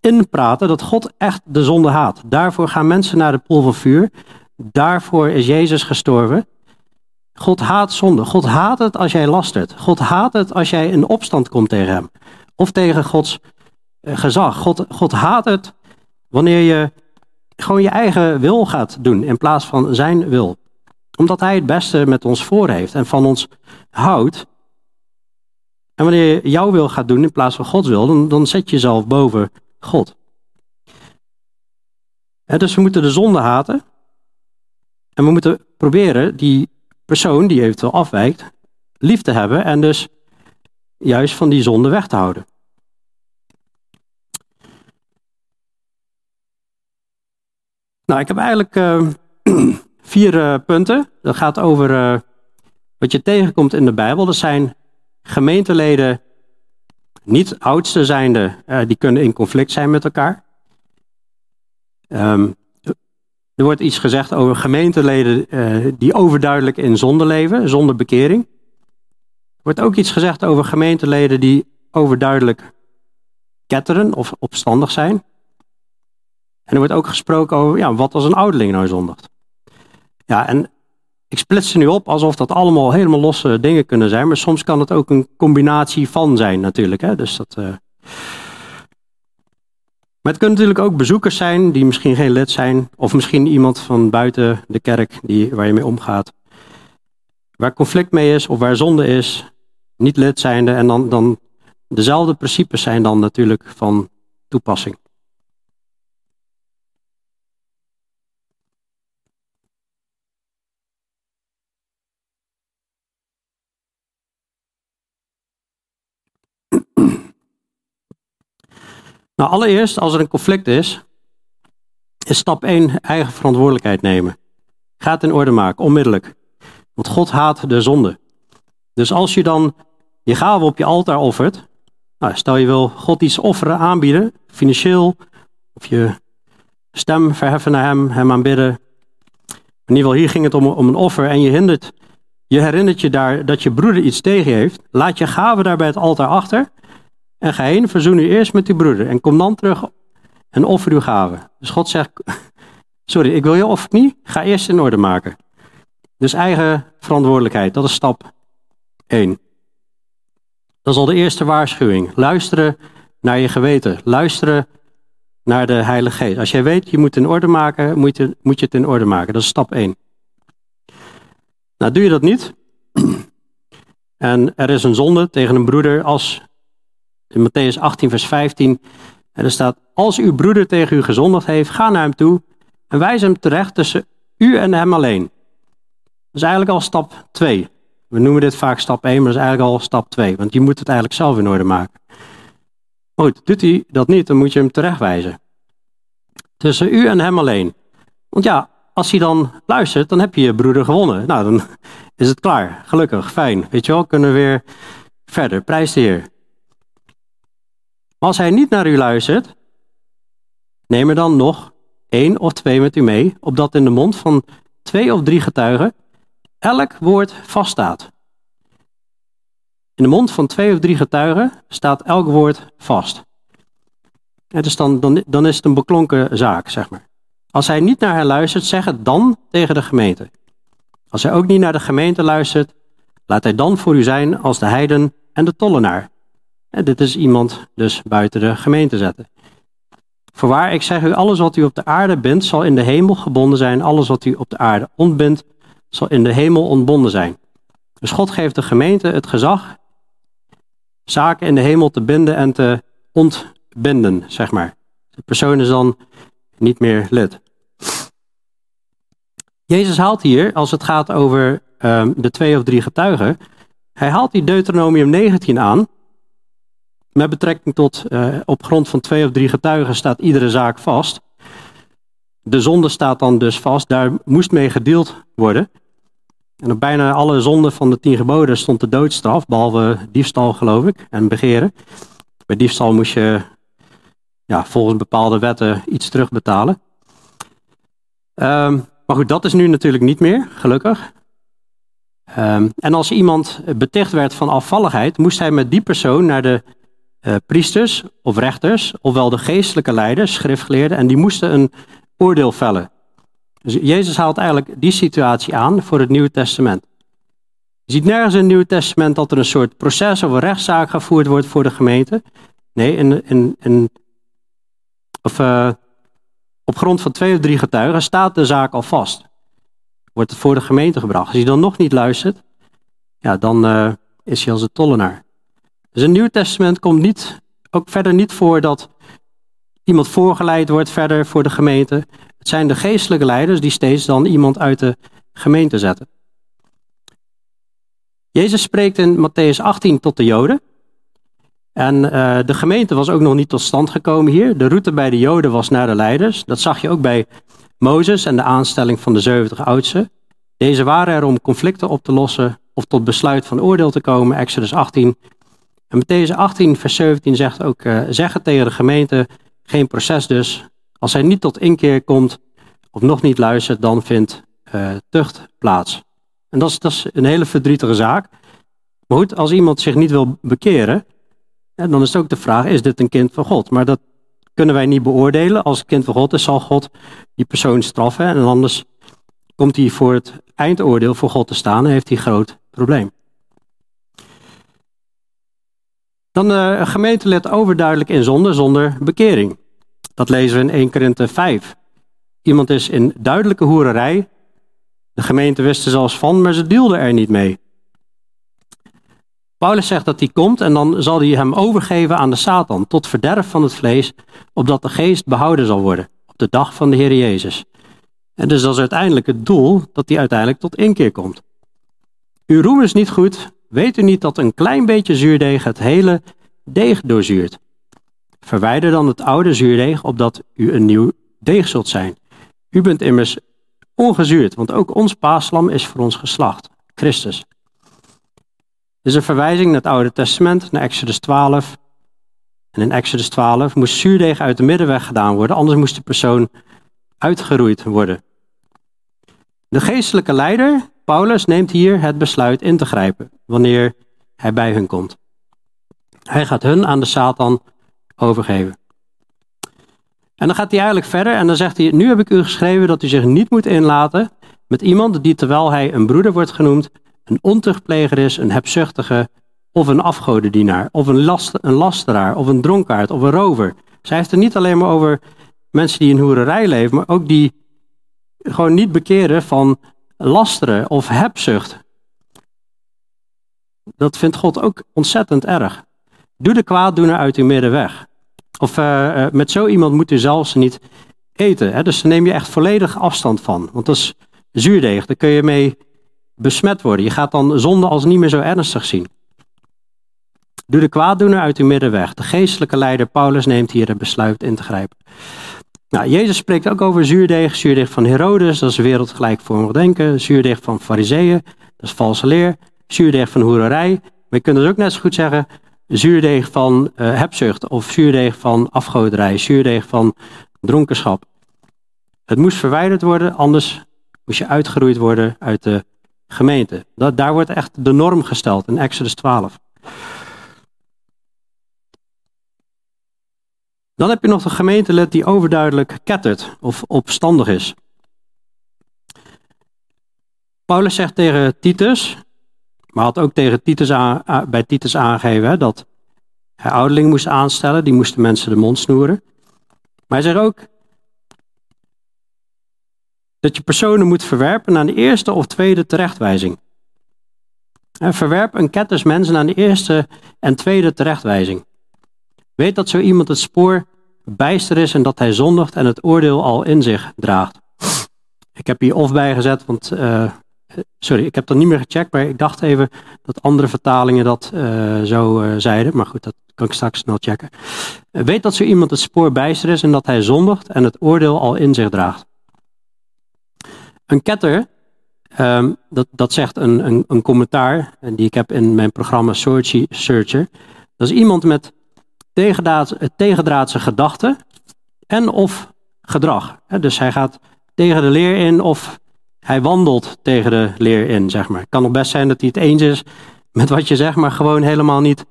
Speaker 1: inpraten dat God echt de zonde haat. Daarvoor gaan mensen naar de poel van vuur. Daarvoor is Jezus gestorven. God haat zonde. God haat het als jij lastert. God haat het als jij in opstand komt tegen hem. Of tegen Gods eh, gezag. God, God haat het wanneer je gewoon je eigen wil gaat doen in plaats van zijn wil. Omdat hij het beste met ons voor heeft en van ons houdt. En wanneer je jouw wil gaat doen in plaats van Gods wil, dan, dan zet je jezelf boven God. dus we moeten de zonde haten. En we moeten proberen die persoon die eventueel afwijkt, lief te hebben en dus juist van die zonde weg te houden. Nou, ik heb eigenlijk uh, vier uh, punten. Dat gaat over uh, wat je tegenkomt in de Bijbel. Dat zijn gemeenteleden, niet oudste zijnde, die kunnen in conflict zijn met elkaar. Um, er wordt iets gezegd over gemeenteleden die overduidelijk in zonde leven, zonder bekering. Er wordt ook iets gezegd over gemeenteleden die overduidelijk ketteren of opstandig zijn. En er wordt ook gesproken over, ja, wat als een ouderling nou zondigt? Ja, en ik splits ze nu op alsof dat allemaal helemaal losse dingen kunnen zijn, maar soms kan het ook een combinatie van zijn natuurlijk. Hè? Dus dat, uh... Maar het kunnen natuurlijk ook bezoekers zijn die misschien geen lid zijn, of misschien iemand van buiten de kerk die, waar je mee omgaat. Waar conflict mee is of waar zonde is, niet lid zijnde, en dan, dan dezelfde principes zijn dan natuurlijk van toepassing. Nou, allereerst, als er een conflict is, is stap 1 eigen verantwoordelijkheid nemen. Ga het in orde maken, onmiddellijk. Want God haat de zonde. Dus als je dan je gave op je altaar offert, nou, stel je wil God iets offeren, aanbieden, financieel, of je stem verheffen naar Hem, Hem aanbidden. In ieder geval, hier ging het om, om een offer en je, hindert, je herinnert je daar dat je broeder iets tegen heeft. Laat je gave daar bij het altaar achter en ga heen, verzoen u eerst met uw broeder en kom dan terug en offer uw gave. Dus God zegt, sorry, ik wil je offer niet, ga eerst in orde maken. Dus eigen verantwoordelijkheid, dat is stap 1. Dat is al de eerste waarschuwing. Luisteren naar je geweten. Luisteren naar de Heilige Geest. Als jij weet, je moet het in orde maken, moet je, moet je het in orde maken. Dat is stap 1. Nou, doe je dat niet, en er is een zonde tegen een broeder als in Matthäus 18, vers 15. En er staat, als uw broeder tegen u gezondigd heeft, ga naar hem toe en wijs hem terecht tussen u en hem alleen. Dat is eigenlijk al stap 2. We noemen dit vaak stap 1, maar dat is eigenlijk al stap 2. Want je moet het eigenlijk zelf in orde maken. goed, doet hij dat niet, dan moet je hem terechtwijzen. Tussen u en hem alleen. Want ja, als hij dan luistert, dan heb je je broeder gewonnen. Nou, dan is het klaar. Gelukkig, fijn. Weet je wel, kunnen we weer verder. Prijs de Heer. Maar als hij niet naar u luistert, neem er dan nog één of twee met u mee, opdat in de mond van twee of drie getuigen elk woord vaststaat. In de mond van twee of drie getuigen staat elk woord vast. En dus dan, dan, dan is het een beklonken zaak, zeg maar. Als hij niet naar haar luistert, zeg het dan tegen de gemeente. Als hij ook niet naar de gemeente luistert, laat hij dan voor u zijn als de heiden en de tollenaar. En dit is iemand dus buiten de gemeente zetten. Voorwaar, ik zeg u, alles wat u op de aarde bindt, zal in de hemel gebonden zijn. Alles wat u op de aarde ontbindt, zal in de hemel ontbonden zijn. Dus God geeft de gemeente het gezag zaken in de hemel te binden en te ontbinden, zeg maar. De persoon is dan niet meer lid. Jezus haalt hier, als het gaat over um, de twee of drie getuigen, hij haalt die Deuteronomium 19 aan, met betrekking tot uh, op grond van twee of drie getuigen staat iedere zaak vast. De zonde staat dan dus vast, daar moest mee gedeeld worden. En op bijna alle zonden van de tien geboden stond de doodstraf, behalve diefstal geloof ik, en begeren. Bij diefstal moest je ja, volgens bepaalde wetten iets terugbetalen. Um, maar goed, dat is nu natuurlijk niet meer, gelukkig. Um, en als iemand beticht werd van afvalligheid, moest hij met die persoon naar de uh, priesters of rechters, ofwel de geestelijke leiders, schriftgeleerden, en die moesten een oordeel vellen. Dus Jezus haalt eigenlijk die situatie aan voor het Nieuwe Testament. Je ziet nergens in het Nieuwe Testament dat er een soort proces of een rechtszaak gevoerd wordt voor de gemeente. Nee, of, uh, op grond van twee of drie getuigen staat de zaak al vast. Wordt het voor de gemeente gebracht. Als je dan nog niet luistert, ja, dan uh, is hij als een tollenaar. Dus in het Nieuwe Testament komt niet, ook verder niet voor dat iemand voorgeleid wordt verder voor de gemeente. Het zijn de geestelijke leiders die steeds dan iemand uit de gemeente zetten. Jezus spreekt in Matthäus 18 tot de Joden. En uh, de gemeente was ook nog niet tot stand gekomen hier. De route bij de Joden was naar de leiders. Dat zag je ook bij Mozes en de aanstelling van de 70 oudsten. Deze waren er om conflicten op te lossen of tot besluit van oordeel te komen, Exodus 18. En Matthäus 18, vers 17 zegt ook, uh, zeg het tegen de gemeente, geen proces dus. Als hij niet tot inkeer komt of nog niet luistert, dan vindt uh, tucht plaats. En dat is, dat is een hele verdrietige zaak. Maar goed, als iemand zich niet wil bekeren, dan is het ook de vraag, is dit een kind van God? Maar dat kunnen wij niet beoordelen. Als kind van God is, zal God die persoon straffen. En anders komt hij voor het eindoordeel voor God te staan en heeft hij een groot probleem. Dan uh, een gemeentelid overduidelijk in zonde zonder bekering. Dat lezen we in 1 Korinthe 5. Iemand is in duidelijke hoererij. De gemeente wist er zelfs van, maar ze deelden er niet mee. Paulus zegt dat hij komt en dan zal hij hem overgeven aan de Satan tot verderf van het vlees, opdat de geest behouden zal worden op de dag van de Heer Jezus. En dus dat is uiteindelijk het doel dat hij uiteindelijk tot inkeer komt. Uw roem is niet goed, weet u niet dat een klein beetje zuurdeeg het hele deeg doorzuurt? Verwijder dan het oude zuurdeeg, opdat u een nieuw deeg zult zijn. U bent immers ongezuurd, want ook ons paaslam is voor ons geslacht, Christus. Dit is een verwijzing naar het Oude Testament, naar Exodus 12. En in Exodus 12 moest zuurdeeg uit de middenweg gedaan worden, anders moest de persoon uitgeroeid worden. De geestelijke leider, Paulus, neemt hier het besluit in te grijpen wanneer hij bij hun komt. Hij gaat hun aan de Satan overgeven. En dan gaat hij eigenlijk verder en dan zegt hij: Nu heb ik u geschreven dat u zich niet moet inlaten met iemand die, terwijl hij een broeder wordt genoemd, een ontuchtpleger is, een hebzuchtige of een afgodendienaar, of een, last, een lasteraar, of een dronkaard, of een rover. Zij heeft het niet alleen maar over mensen die in hoererij leven, maar ook die gewoon niet bekeren van lasteren of hebzucht. Dat vindt God ook ontzettend erg. Doe de kwaaddoener uit uw midden weg. Of uh, met zo iemand moet u zelfs niet eten. Hè? Dus daar neem je echt volledig afstand van. Want dat is zuurdeeg, daar kun je mee besmet worden. Je gaat dan zonde als niet meer zo ernstig zien. Doe de kwaaddoener uit uw midden weg. De geestelijke leider Paulus neemt hier het besluit in te grijpen. Nou, Jezus spreekt ook over zuurdeeg. Zuurdeeg van Herodes, dat is wereldgelijkvormig denken. Zuurdeeg van fariseeën, dat is valse leer. Zuurdeeg van hoererij. Maar je kunt dus ook net zo goed zeggen zuurdeeg van uh, hebzucht of zuurdeeg van afgoderij, zuurdeeg van dronkenschap. Het moest verwijderd worden, anders moest je uitgeroeid worden uit de gemeente. Dat, daar wordt echt de norm gesteld in Exodus 12. Dan heb je nog de gemeentelid die overduidelijk kettert of opstandig is. Paulus zegt tegen Titus, maar had ook tegen Titus bij Titus aangegeven dat hij ouderling moest aanstellen, die moesten mensen de mond snoeren. Maar hij zegt ook dat je personen moet verwerpen aan de eerste of tweede terechtwijzing. Verwerp een ketters mensen aan de eerste en tweede terechtwijzing. Weet dat zo iemand het spoor bijster is en dat hij zondigt en het oordeel al in zich draagt. Ik heb hier of bijgezet, want uh, sorry, ik heb dat niet meer gecheckt, maar ik dacht even dat andere vertalingen dat uh, zo uh, zeiden. Maar goed, dat kan ik straks snel checken. weet dat zo iemand het spoor bijster is en dat hij zondigt en het oordeel al in zich draagt. Een ketter, um, dat, dat zegt een, een, een commentaar die ik heb in mijn programma Searcher. Dat is iemand met tegendraad, tegendraadse gedachten en of gedrag. Dus hij gaat tegen de leer in of hij wandelt tegen de leer in, zeg maar. Het kan nog best zijn dat hij het eens is met wat je zegt, maar gewoon helemaal niet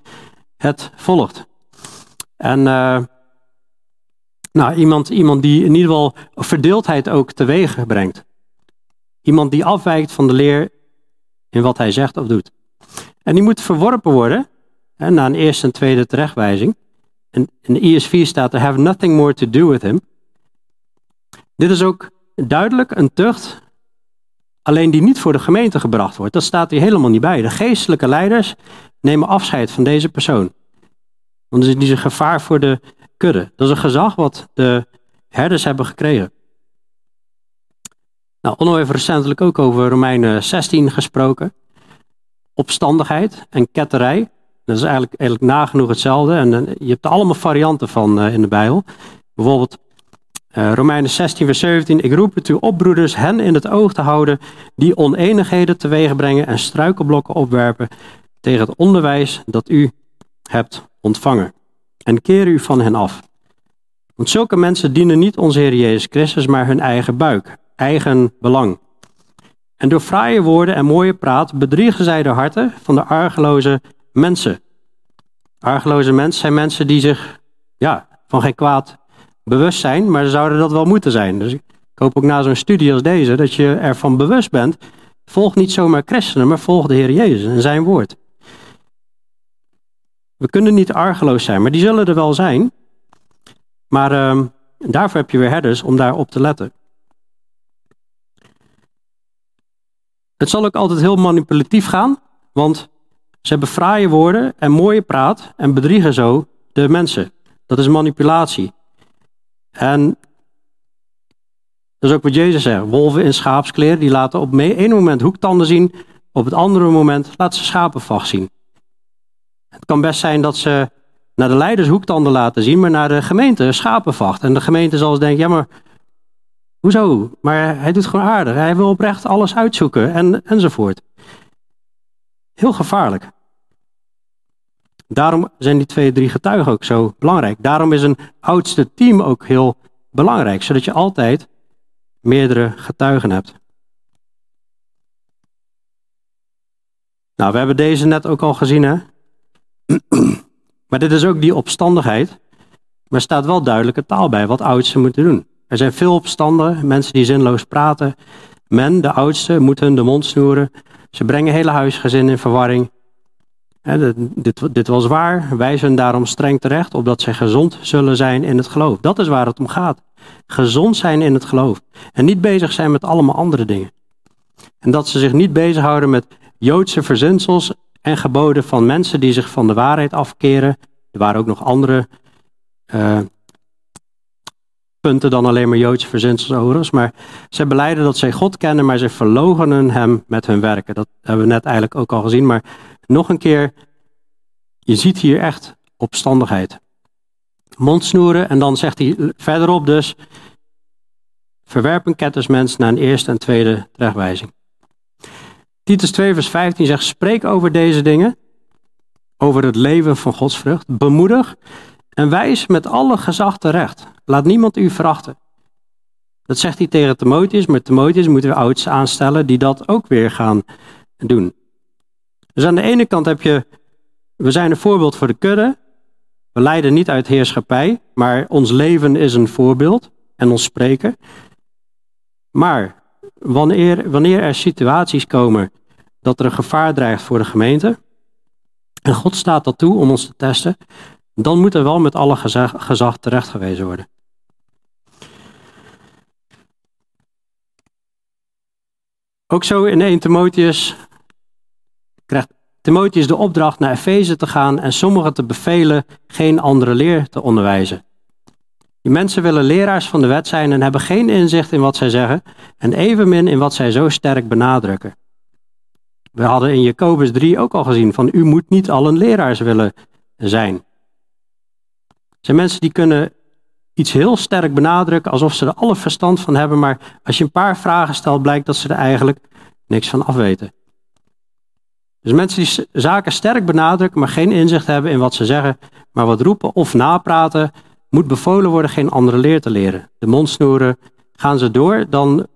Speaker 1: het volgt. En uh, Nou, iemand, iemand die in ieder geval verdeeldheid ook teweeg brengt. Iemand die afwijkt van de leer in wat hij zegt of doet. En die moet verworpen worden hè, na een eerste en tweede terechtwijzing. En in de ESV staat er, have nothing more to do with him. Dit is ook duidelijk een tucht, alleen die niet voor de gemeente gebracht wordt. Dat staat hier helemaal niet bij. De geestelijke leiders nemen afscheid van deze persoon. Want het is een gevaar voor de kudde. Dat is een gezag wat de herders hebben gekregen. Nou, Onno heeft recentelijk ook over Romeinen 16 gesproken. Opstandigheid en ketterij. Dat is eigenlijk, eigenlijk nagenoeg hetzelfde. En eh, je hebt er allemaal varianten van uh, in de Bijbel. Bijvoorbeeld uh, Romeinen 16, vers 17. Ik roep het u op, broeders, hen in het oog te houden die oneenigheden teweeg brengen en struikelblokken opwerpen tegen het onderwijs dat u hebt ontvangen. En keer u van hen af. Want zulke mensen dienen niet onze Heer Jezus Christus, maar hun eigen buik, eigen belang. En door fraaie woorden en mooie praat bedriegen zij de harten van de argeloze mensen. Argeloze mensen zijn mensen die zich ja, van geen kwaad bewust zijn, maar ze zouden dat wel moeten zijn. Dus ik hoop ook na zo'n studie als deze dat je ervan bewust bent. Volg niet zomaar christenen, maar volg de Heer Jezus en zijn woord. We kunnen niet argeloos zijn, maar die zullen er wel zijn. Maar uh, daarvoor heb je weer herders om daarop te letten. Het zal ook altijd heel manipulatief gaan, want ze hebben fraaie woorden en mooie praat en bedriegen zo de mensen. Dat is manipulatie. En dat is ook wat Jezus zegt. Wolven in schaapskleer, die laten op één moment hoektanden zien, op het andere moment laten ze schapenvacht zien. Het kan best zijn dat ze naar de leiders hoektanden laten zien, maar naar de gemeente schapenvacht. En de gemeente zal eens denken, ja maar, hoezo? Maar hij doet gewoon aardig. Hij wil oprecht alles uitzoeken en, enzovoort. Heel gevaarlijk. Daarom zijn die twee, drie getuigen ook zo belangrijk. Daarom is een oudste team ook heel belangrijk, zodat je altijd meerdere getuigen hebt. Nou, we hebben deze net ook al gezien, hè? maar dit is ook die opstandigheid. Maar staat wel duidelijke taal bij wat oudsten moeten doen. Er zijn veel opstanden, mensen die zinloos praten. Men, de oudste, moet hun de mond snoeren. Ze brengen hele huisgezin in verwarring. Dit, dit was waar, wijzen daarom streng terecht, opdat zij gezond zullen zijn in het geloof. Dat is waar het om gaat. Gezond zijn in het geloof. En niet bezig zijn met allemaal andere dingen. En dat ze zich niet bezighouden met Joodse verzinsels en geboden van mensen die zich van de waarheid afkeren. Er waren ook nog andere uh, punten dan alleen maar Joodse verzinsels overigens. Maar ze beleiden dat zij God kennen, maar ze verlogenen hem met hun werken. Dat hebben we net eigenlijk ook al gezien. Maar nog een keer, je ziet hier echt opstandigheid. Mondsnoeren en dan zegt hij verderop dus, verwerp een kettersmens naar een eerste en tweede terechtwijzing. Titus 2 vers 15 zegt, spreek over deze dingen, over het leven van Gods vrucht, bemoedig en wijs met alle gezag terecht. Laat niemand u verachten. Dat zegt hij tegen Timotheus, maar Timotheus moeten we oudsten aanstellen die dat ook weer gaan doen. Dus aan de ene kant heb je, we zijn een voorbeeld voor de kudde. We leiden niet uit heerschappij, maar ons leven is een voorbeeld en ons spreken. Maar wanneer, wanneer er situaties komen dat er een gevaar dreigt voor de gemeente, en God staat dat toe om ons te testen, dan moet er wel met alle gezag, gezag terechtgewezen worden. Ook zo in 1 Timotheus krijgt Timotheus de opdracht naar Efeze te gaan en sommigen te bevelen geen andere leer te onderwijzen. Die mensen willen leraars van de wet zijn en hebben geen inzicht in wat zij zeggen en evenmin in wat zij zo sterk benadrukken. We hadden in Jacobus 3 ook al gezien van u moet niet allen leraars willen zijn. Er zijn mensen die kunnen iets heel sterk benadrukken alsof ze er alle verstand van hebben, maar als je een paar vragen stelt blijkt dat ze er eigenlijk niks van afweten. Dus mensen die zaken sterk benadrukken, maar geen inzicht hebben in wat ze zeggen, maar wat roepen of napraten, moet bevolen worden geen andere leer te leren. De mond snoeren, gaan ze door, dan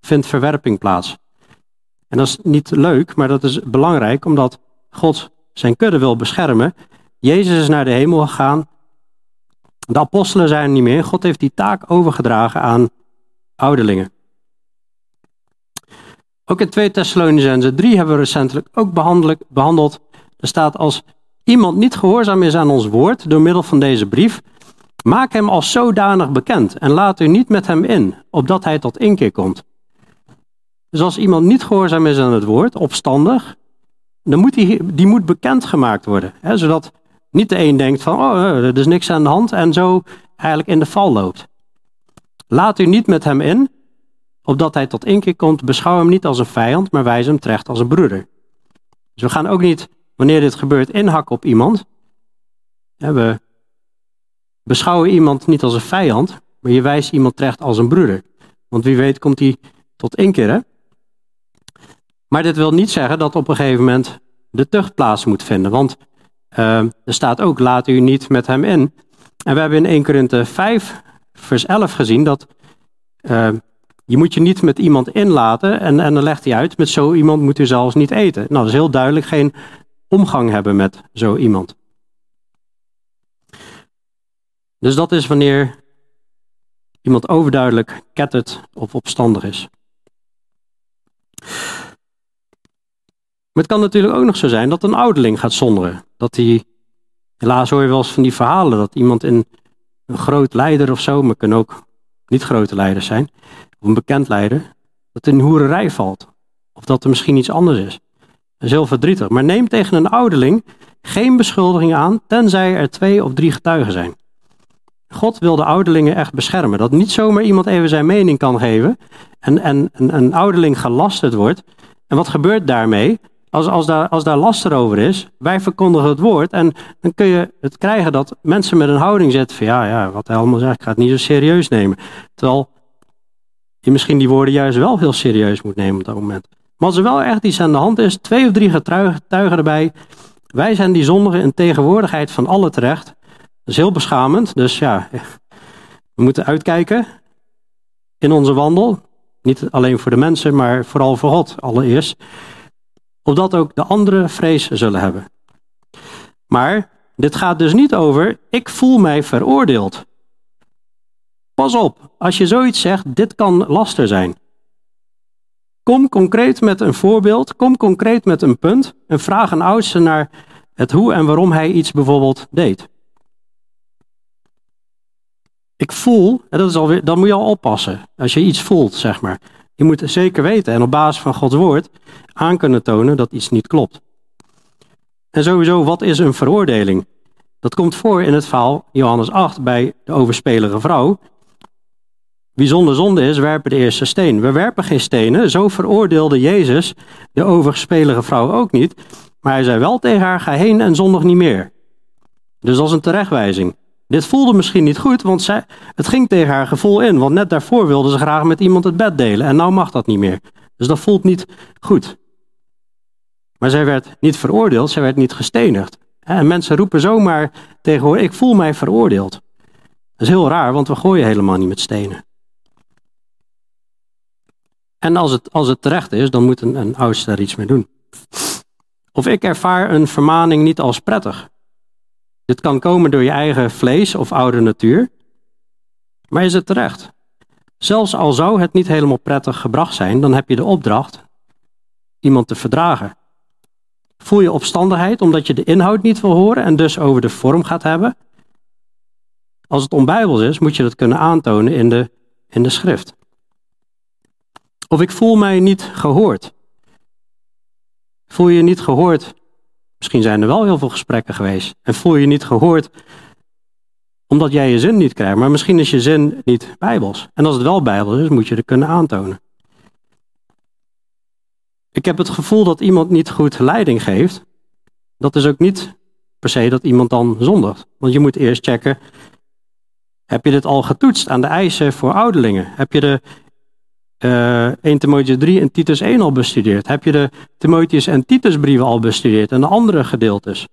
Speaker 1: vindt verwerping plaats. En dat is niet leuk, maar dat is belangrijk, omdat God zijn kudde wil beschermen. Jezus is naar de hemel gegaan De apostelen zijn er niet meer. God heeft die taak overgedragen aan ouderlingen. Ook in 2 Thessalonicenzen 3 hebben we recentelijk ook behandeld. Er staat als iemand niet gehoorzaam is aan ons woord door middel van deze brief, maak hem als zodanig bekend en laat u niet met hem in, opdat hij tot inkeer komt. Dus als iemand niet gehoorzaam is aan het woord, opstandig, dan moet die, die moet bekendgemaakt worden. Hè, zodat niet de een denkt van, oh, eh, er is niks aan de hand en zo eigenlijk in de val loopt. Laat u niet met hem in, opdat hij tot inkeer komt. Beschouw hem niet als een vijand, maar wijs hem terecht als een broeder. Dus we gaan ook niet, wanneer dit gebeurt, inhakken op iemand. We beschouwen iemand niet als een vijand, maar je wijst iemand terecht als een broeder. Want wie weet komt hij tot inkeer. Hè? Maar dit wil niet zeggen dat op een gegeven moment de tucht plaats moet vinden. Want uh, er staat ook, laat u niet met hem in. En we hebben in 1 Korinthe 5, vers 11 gezien dat uh, je moet je niet met iemand inlaten. En, en dan legt hij uit, met zo iemand moet u zelfs niet eten. Nou, dat is heel duidelijk geen omgang hebben met zo iemand. Dus dat is wanneer iemand overduidelijk kettert of opstandig is. Maar het kan natuurlijk ook nog zo zijn dat een ouderling gaat zonderen. Dat hij, helaas hoor je wel eens van die verhalen, dat iemand in een groot leider of zo, maar kunnen ook niet grote leiders zijn, of een bekend leider, dat in hoererij valt. Of dat er misschien iets anders is. Dat is heel verdrietig. Maar neem tegen een ouderling geen beschuldiging aan, tenzij er twee of drie getuigen zijn. God wil de ouderlingen echt beschermen. Dat niet zomaar iemand even zijn mening kan geven en, en, en een ouderling gelasterd wordt. En wat gebeurt daarmee? Als, als, daar, als daar last over is, wij verkondigen het woord. En dan kun je het krijgen dat mensen met een houding zetten van ja, ja, wat hij allemaal zegt, ik ga het niet zo serieus nemen. Terwijl je misschien die woorden juist wel heel serieus moet nemen op dat moment. Maar als er wel echt iets aan de hand is, twee of drie getuigen erbij. Wij zijn die zondigen in tegenwoordigheid van alle terecht. Dat is heel beschamend. Dus ja, we moeten uitkijken in onze wandel. Niet alleen voor de mensen, maar vooral voor God allereerst opdat ook de anderen vrees zullen hebben. Maar dit gaat dus niet over, ik voel mij veroordeeld. Pas op, als je zoiets zegt, dit kan laster zijn. Kom concreet met een voorbeeld, kom concreet met een punt en vraag een oudste naar het hoe en waarom hij iets bijvoorbeeld deed. Ik voel, en dat is alweer, dan moet je al oppassen als je iets voelt, zeg maar. Je moet zeker weten en op basis van Gods woord aan kunnen tonen dat iets niet klopt. En sowieso, wat is een veroordeling? Dat komt voor in het verhaal Johannes 8 bij de overspelige vrouw. Wie zonder zonde is, werpen de eerste steen. We werpen geen stenen, zo veroordeelde Jezus de overspelige vrouw ook niet. Maar hij zei wel tegen haar, ga heen en zondig niet meer. Dus is een terechtwijzing. Dit voelde misschien niet goed, want zij, het ging tegen haar gevoel in. Want net daarvoor wilde ze graag met iemand het bed delen. En nou mag dat niet meer. Dus dat voelt niet goed. Maar zij werd niet veroordeeld, zij werd niet gestenigd. En mensen roepen zomaar tegenwoordig, ik voel mij veroordeeld. Dat is heel raar, want we gooien helemaal niet met stenen. En als het, als het terecht is, dan moet een, een oudste daar iets mee doen. Of ik ervaar een vermaning niet als prettig. Dit kan komen door je eigen vlees of oude natuur. Maar is het terecht? Zelfs al zou het niet helemaal prettig gebracht zijn, dan heb je de opdracht iemand te verdragen. Voel je opstandigheid omdat je de inhoud niet wil horen en dus over de vorm gaat hebben? Als het onbijbels is, moet je dat kunnen aantonen in de, in de schrift. Of ik voel mij niet gehoord. Voel je niet gehoord Misschien zijn er wel heel veel gesprekken geweest en voel je je niet gehoord omdat jij je zin niet krijgt. Maar misschien is je zin niet bijbels. En als het wel bijbels is, moet je er kunnen aantonen. Ik heb het gevoel dat iemand niet goed leiding geeft. Dat is ook niet per se dat iemand dan zondigt. Want je moet eerst checken, heb je dit al getoetst aan de eisen voor ouderlingen? Heb je de uh, eh, 1 Timotheus 3 en Titus 1 al bestudeerd? Heb je de Timotheus en Titus brieven al bestudeerd en de andere gedeeltes?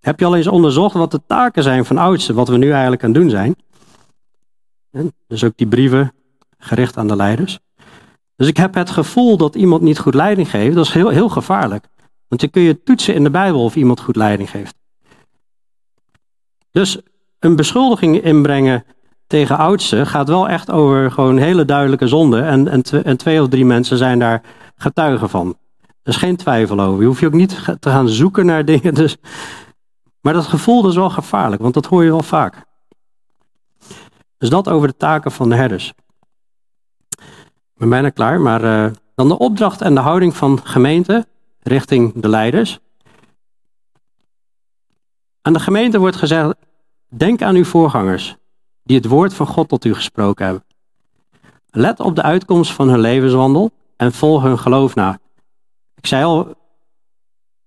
Speaker 1: Heb je al eens onderzocht wat de taken zijn van oudsten, wat we nu eigenlijk aan het doen zijn? En dus ook die brieven gericht aan de leiders. Dus ik heb het gevoel dat iemand niet goed leiding geeft, dat is heel, heel gevaarlijk. Want je kun je toetsen in de Bijbel of iemand goed leiding geeft. Dus een beschuldiging inbrengen tegen oudsten gaat wel echt over gewoon hele duidelijke zonde. En, en, en twee of drie mensen zijn daar getuigen van. Er is geen twijfel over. Je hoeft je ook niet te gaan zoeken naar dingen. Dus. Maar dat gevoel is wel gevaarlijk, want dat hoor je wel vaak. Dus dat over de taken van de herders. Ik ben bijna klaar, maar uh, dan de opdracht en de houding van gemeente richting de leiders. Aan de gemeente wordt gezegd: denk aan uw voorgangers, die het woord van God tot u gesproken hebben. Let op de uitkomst van hun levenswandel en volg hun geloof na. Ik zei al,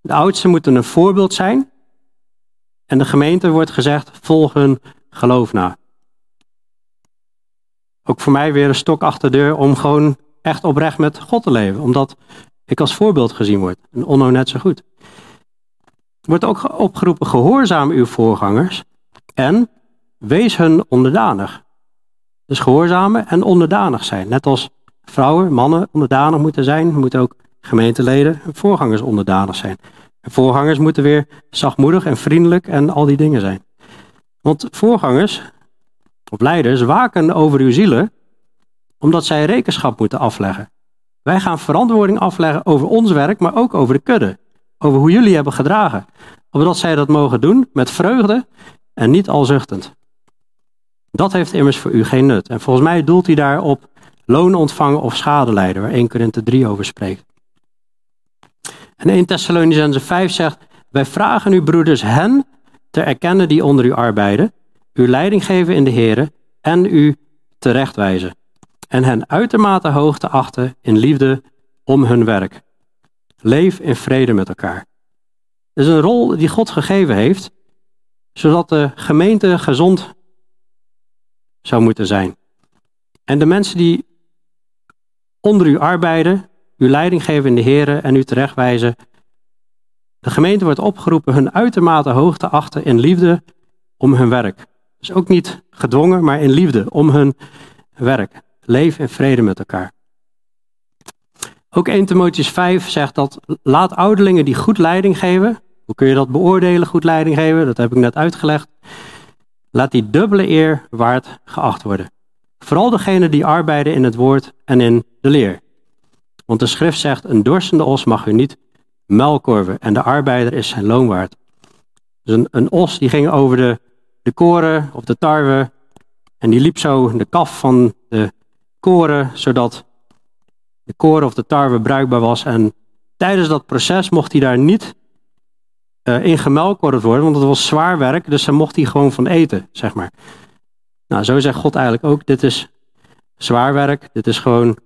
Speaker 1: de oudsten moeten een voorbeeld zijn. En de gemeente wordt gezegd: volg hun geloof na. Ook voor mij weer een stok achter de deur om gewoon echt oprecht met God te leven. Omdat ik als voorbeeld gezien word. En Onno net zo goed. Wordt ook opgeroepen, gehoorzaam uw voorgangers en wees hun onderdanig. Dus gehoorzamen en onderdanig zijn. Net als vrouwen, mannen onderdanig moeten zijn, moeten ook gemeenteleden en voorgangers onderdanig zijn. Voorgangers moeten weer zachtmoedig en vriendelijk en al die dingen zijn. Want voorgangers of leiders waken over uw zielen, omdat zij rekenschap moeten afleggen. Wij gaan verantwoording afleggen over ons werk, maar ook over de kudde. Over hoe jullie hebben gedragen. Opdat zij dat mogen doen met vreugde en niet al zuchtend. Dat heeft immers voor u geen nut. En volgens mij doelt hij daar op loon ontvangen of schade lijden, waar 1 Korinthe 3 over spreekt. En 1 Thessalonicense 5 zegt, wij vragen u broeders hen te erkennen die onder u arbeiden, u leiding geven in de Here en u terechtwijzen. En hen uitermate hoog te achten in liefde om hun werk. Leef in vrede met elkaar. Het is een rol die God gegeven heeft, zodat de gemeente gezond zou moeten zijn. En de mensen die onder u arbeiden, u leiding geven in de Here en u terechtwijzen. De gemeente wordt opgeroepen hun uitermate hoog te achten in liefde om hun werk. Dus ook niet gedwongen, maar in liefde om hun werk. Leef in vrede met elkaar. Ook 1 Timotheus 5 zegt dat laat ouderlingen die goed leiding geven. Hoe kun je dat beoordelen, goed leiding geven? Dat heb ik net uitgelegd. Laat die dubbele eer waard geacht worden. Vooral degene die arbeiden in het woord en in de leer. Want de schrift zegt, een dorstende os mag u niet melkorven en de arbeider is zijn loon waard. Dus een, een os die ging over de, de koren of de tarwe en die liep zo de kaf van de koren, zodat de koren of de tarwe bruikbaar was. En tijdens dat proces mocht hij daar niet uh, in gemelkorfd worden, want het was zwaar werk, dus daar mocht hij gewoon van eten, zeg maar. Nou, zo zegt God eigenlijk ook, dit is zwaar werk, dit is gewoon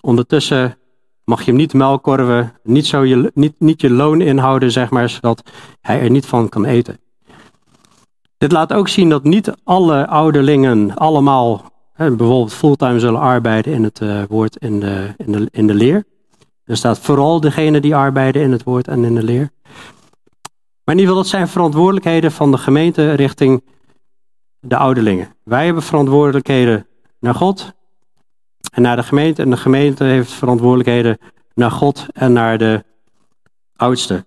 Speaker 1: Ondertussen mag je hem niet melkorven, niet, zo je, niet, niet je loon inhouden, zeg maar, zodat hij er niet van kan eten. Dit laat ook zien dat niet alle ouderlingen allemaal hè, bijvoorbeeld fulltime zullen arbeiden in het uh, woord in de, in, de, in de leer. Er staat vooral degene die arbeiden in het woord en in de leer. Maar in ieder geval, dat zijn verantwoordelijkheden van de gemeente richting de ouderlingen. Wij hebben verantwoordelijkheden naar God en naar de gemeente. En de gemeente heeft verantwoordelijkheden naar God en naar de oudsten.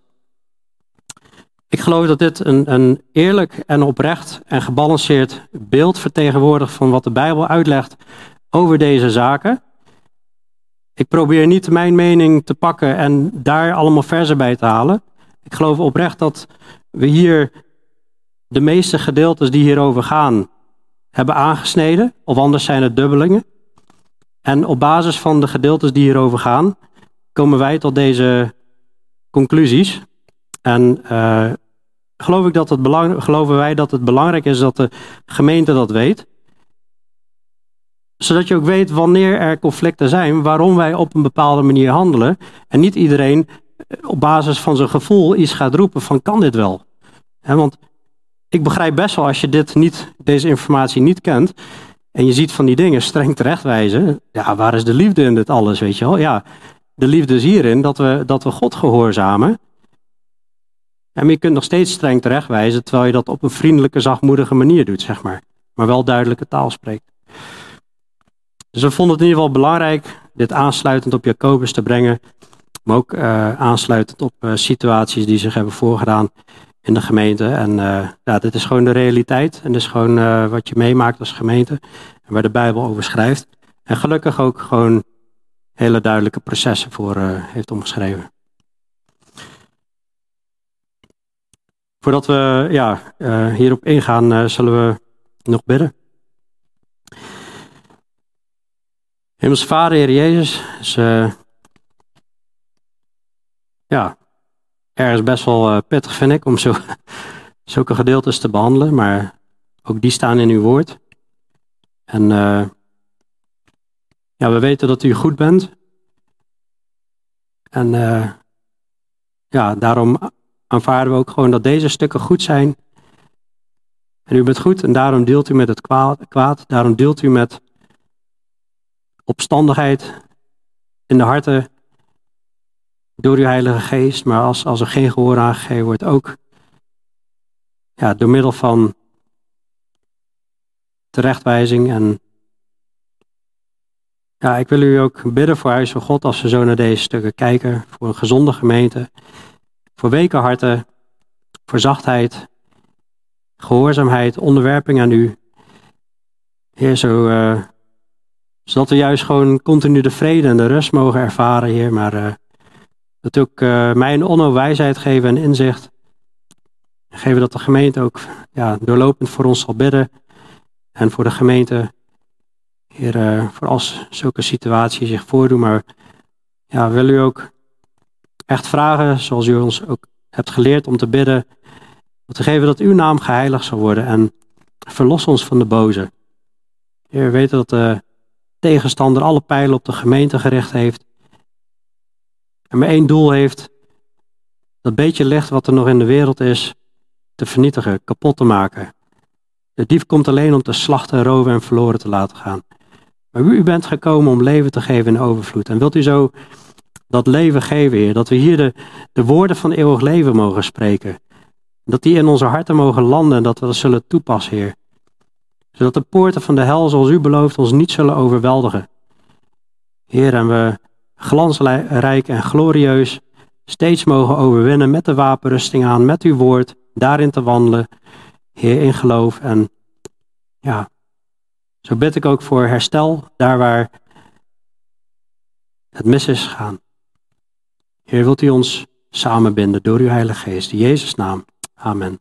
Speaker 1: Ik geloof dat dit een, een eerlijk en oprecht en gebalanceerd beeld vertegenwoordigt van wat de Bijbel uitlegt over deze zaken. Ik probeer niet mijn mening te pakken en daar allemaal versen bij te halen. Ik geloof oprecht dat we hier de meeste gedeeltes die hierover gaan hebben aangesneden, of anders zijn het dubbelingen. En op basis van de gedeeltes die hierover gaan, komen wij tot deze conclusies. En uh, geloof ik dat het belang, geloven wij dat het belangrijk is dat de gemeente dat weet. Zodat je ook weet wanneer er conflicten zijn, waarom wij op een bepaalde manier handelen. En niet iedereen eh, op basis van zijn gevoel iets gaat roepen van kan dit wel? want ik begrijp best wel als je dit niet, deze informatie niet kent, en je ziet van die dingen streng terechtwijzen. Ja, waar is de liefde in dit alles, weet je wel? Ja, de liefde is hierin dat we, dat we God gehoorzamen. En je kunt nog steeds streng terechtwijzen, terwijl je dat op een vriendelijke, zachtmoedige manier doet, zeg maar. Maar wel duidelijke taal spreekt. Dus we vonden het in ieder geval belangrijk dit aansluitend op Jacobus te brengen. Maar ook uh, aansluitend op uh, situaties die zich hebben voorgedaan in de gemeente. En uh, ja, dit is gewoon de realiteit. En dit is gewoon wat je meemaakt als gemeente. En waar de Bijbel over schrijft. En gelukkig ook gewoon hele duidelijke processen voor heeft omgeschreven. Voordat we ja, hierop ingaan, zullen we nog bidden. Hemels Vader, Heer Jezus, is ja, ergens best wel uh, pittig, vind ik, om zo, zulke gedeeltes te behandelen. Maar ook die staan in uw woord. En uh, ja, we weten dat u goed bent. En uh, ja, daarom aanvaarden we ook gewoon dat deze stukken goed zijn. En u bent goed en daarom deelt u met het kwaad. Daarom deelt u met opstandigheid in de harten door uw Heilige Geest, maar als, als er geen gehoor aangegeven wordt, ook ja, door middel van terechtwijzing. En ja, ik wil u ook bidden voor Huis van God als we zo naar deze stukken kijken, voor een gezonde gemeente, voor weken harten, voor zachtheid, gehoorzaamheid, onderwerping aan u. Heer, zo, uh, zodat we juist gewoon continu de vrede en de rust mogen ervaren, Heer, maar... Uh, dat ook uh, mij een onno wijsheid geven en inzicht. Geven dat de gemeente ook ja, doorlopend voor ons zal bidden. En voor de gemeente, Heer, uh, voor als zulke situaties zich voordoen. Maar ja, wil u ook echt vragen, zoals u ons ook hebt geleerd om te bidden. Om te geven dat uw naam geheiligd zal worden. En verlos ons van de boze. We weten dat de tegenstander alle pijlen op de gemeente gericht heeft en maar één doel heeft, dat beetje licht wat er nog in de wereld is, te vernietigen, kapot te maken. De dief komt alleen om te slachten, roven en verloren te laten gaan. Maar u bent gekomen om leven te geven in overvloed. En wilt u zo dat leven geven, Heer? Dat we hier de, de woorden van eeuwig leven mogen spreken. Dat die in onze harten mogen landen en dat we dat zullen toepassen, Heer. Zodat de poorten van de hel, zoals u belooft, ons niet zullen overweldigen. Heer, en we glansrijk en glorieus steeds mogen overwinnen met de wapenrusting aan, met uw woord, daarin te wandelen, Heer, in geloof. En ja, zo bid ik ook voor herstel, daar waar het mis is gegaan. Heer, wilt u ons samenbinden door uw Heilige Geest. In Jezus' naam. Amen.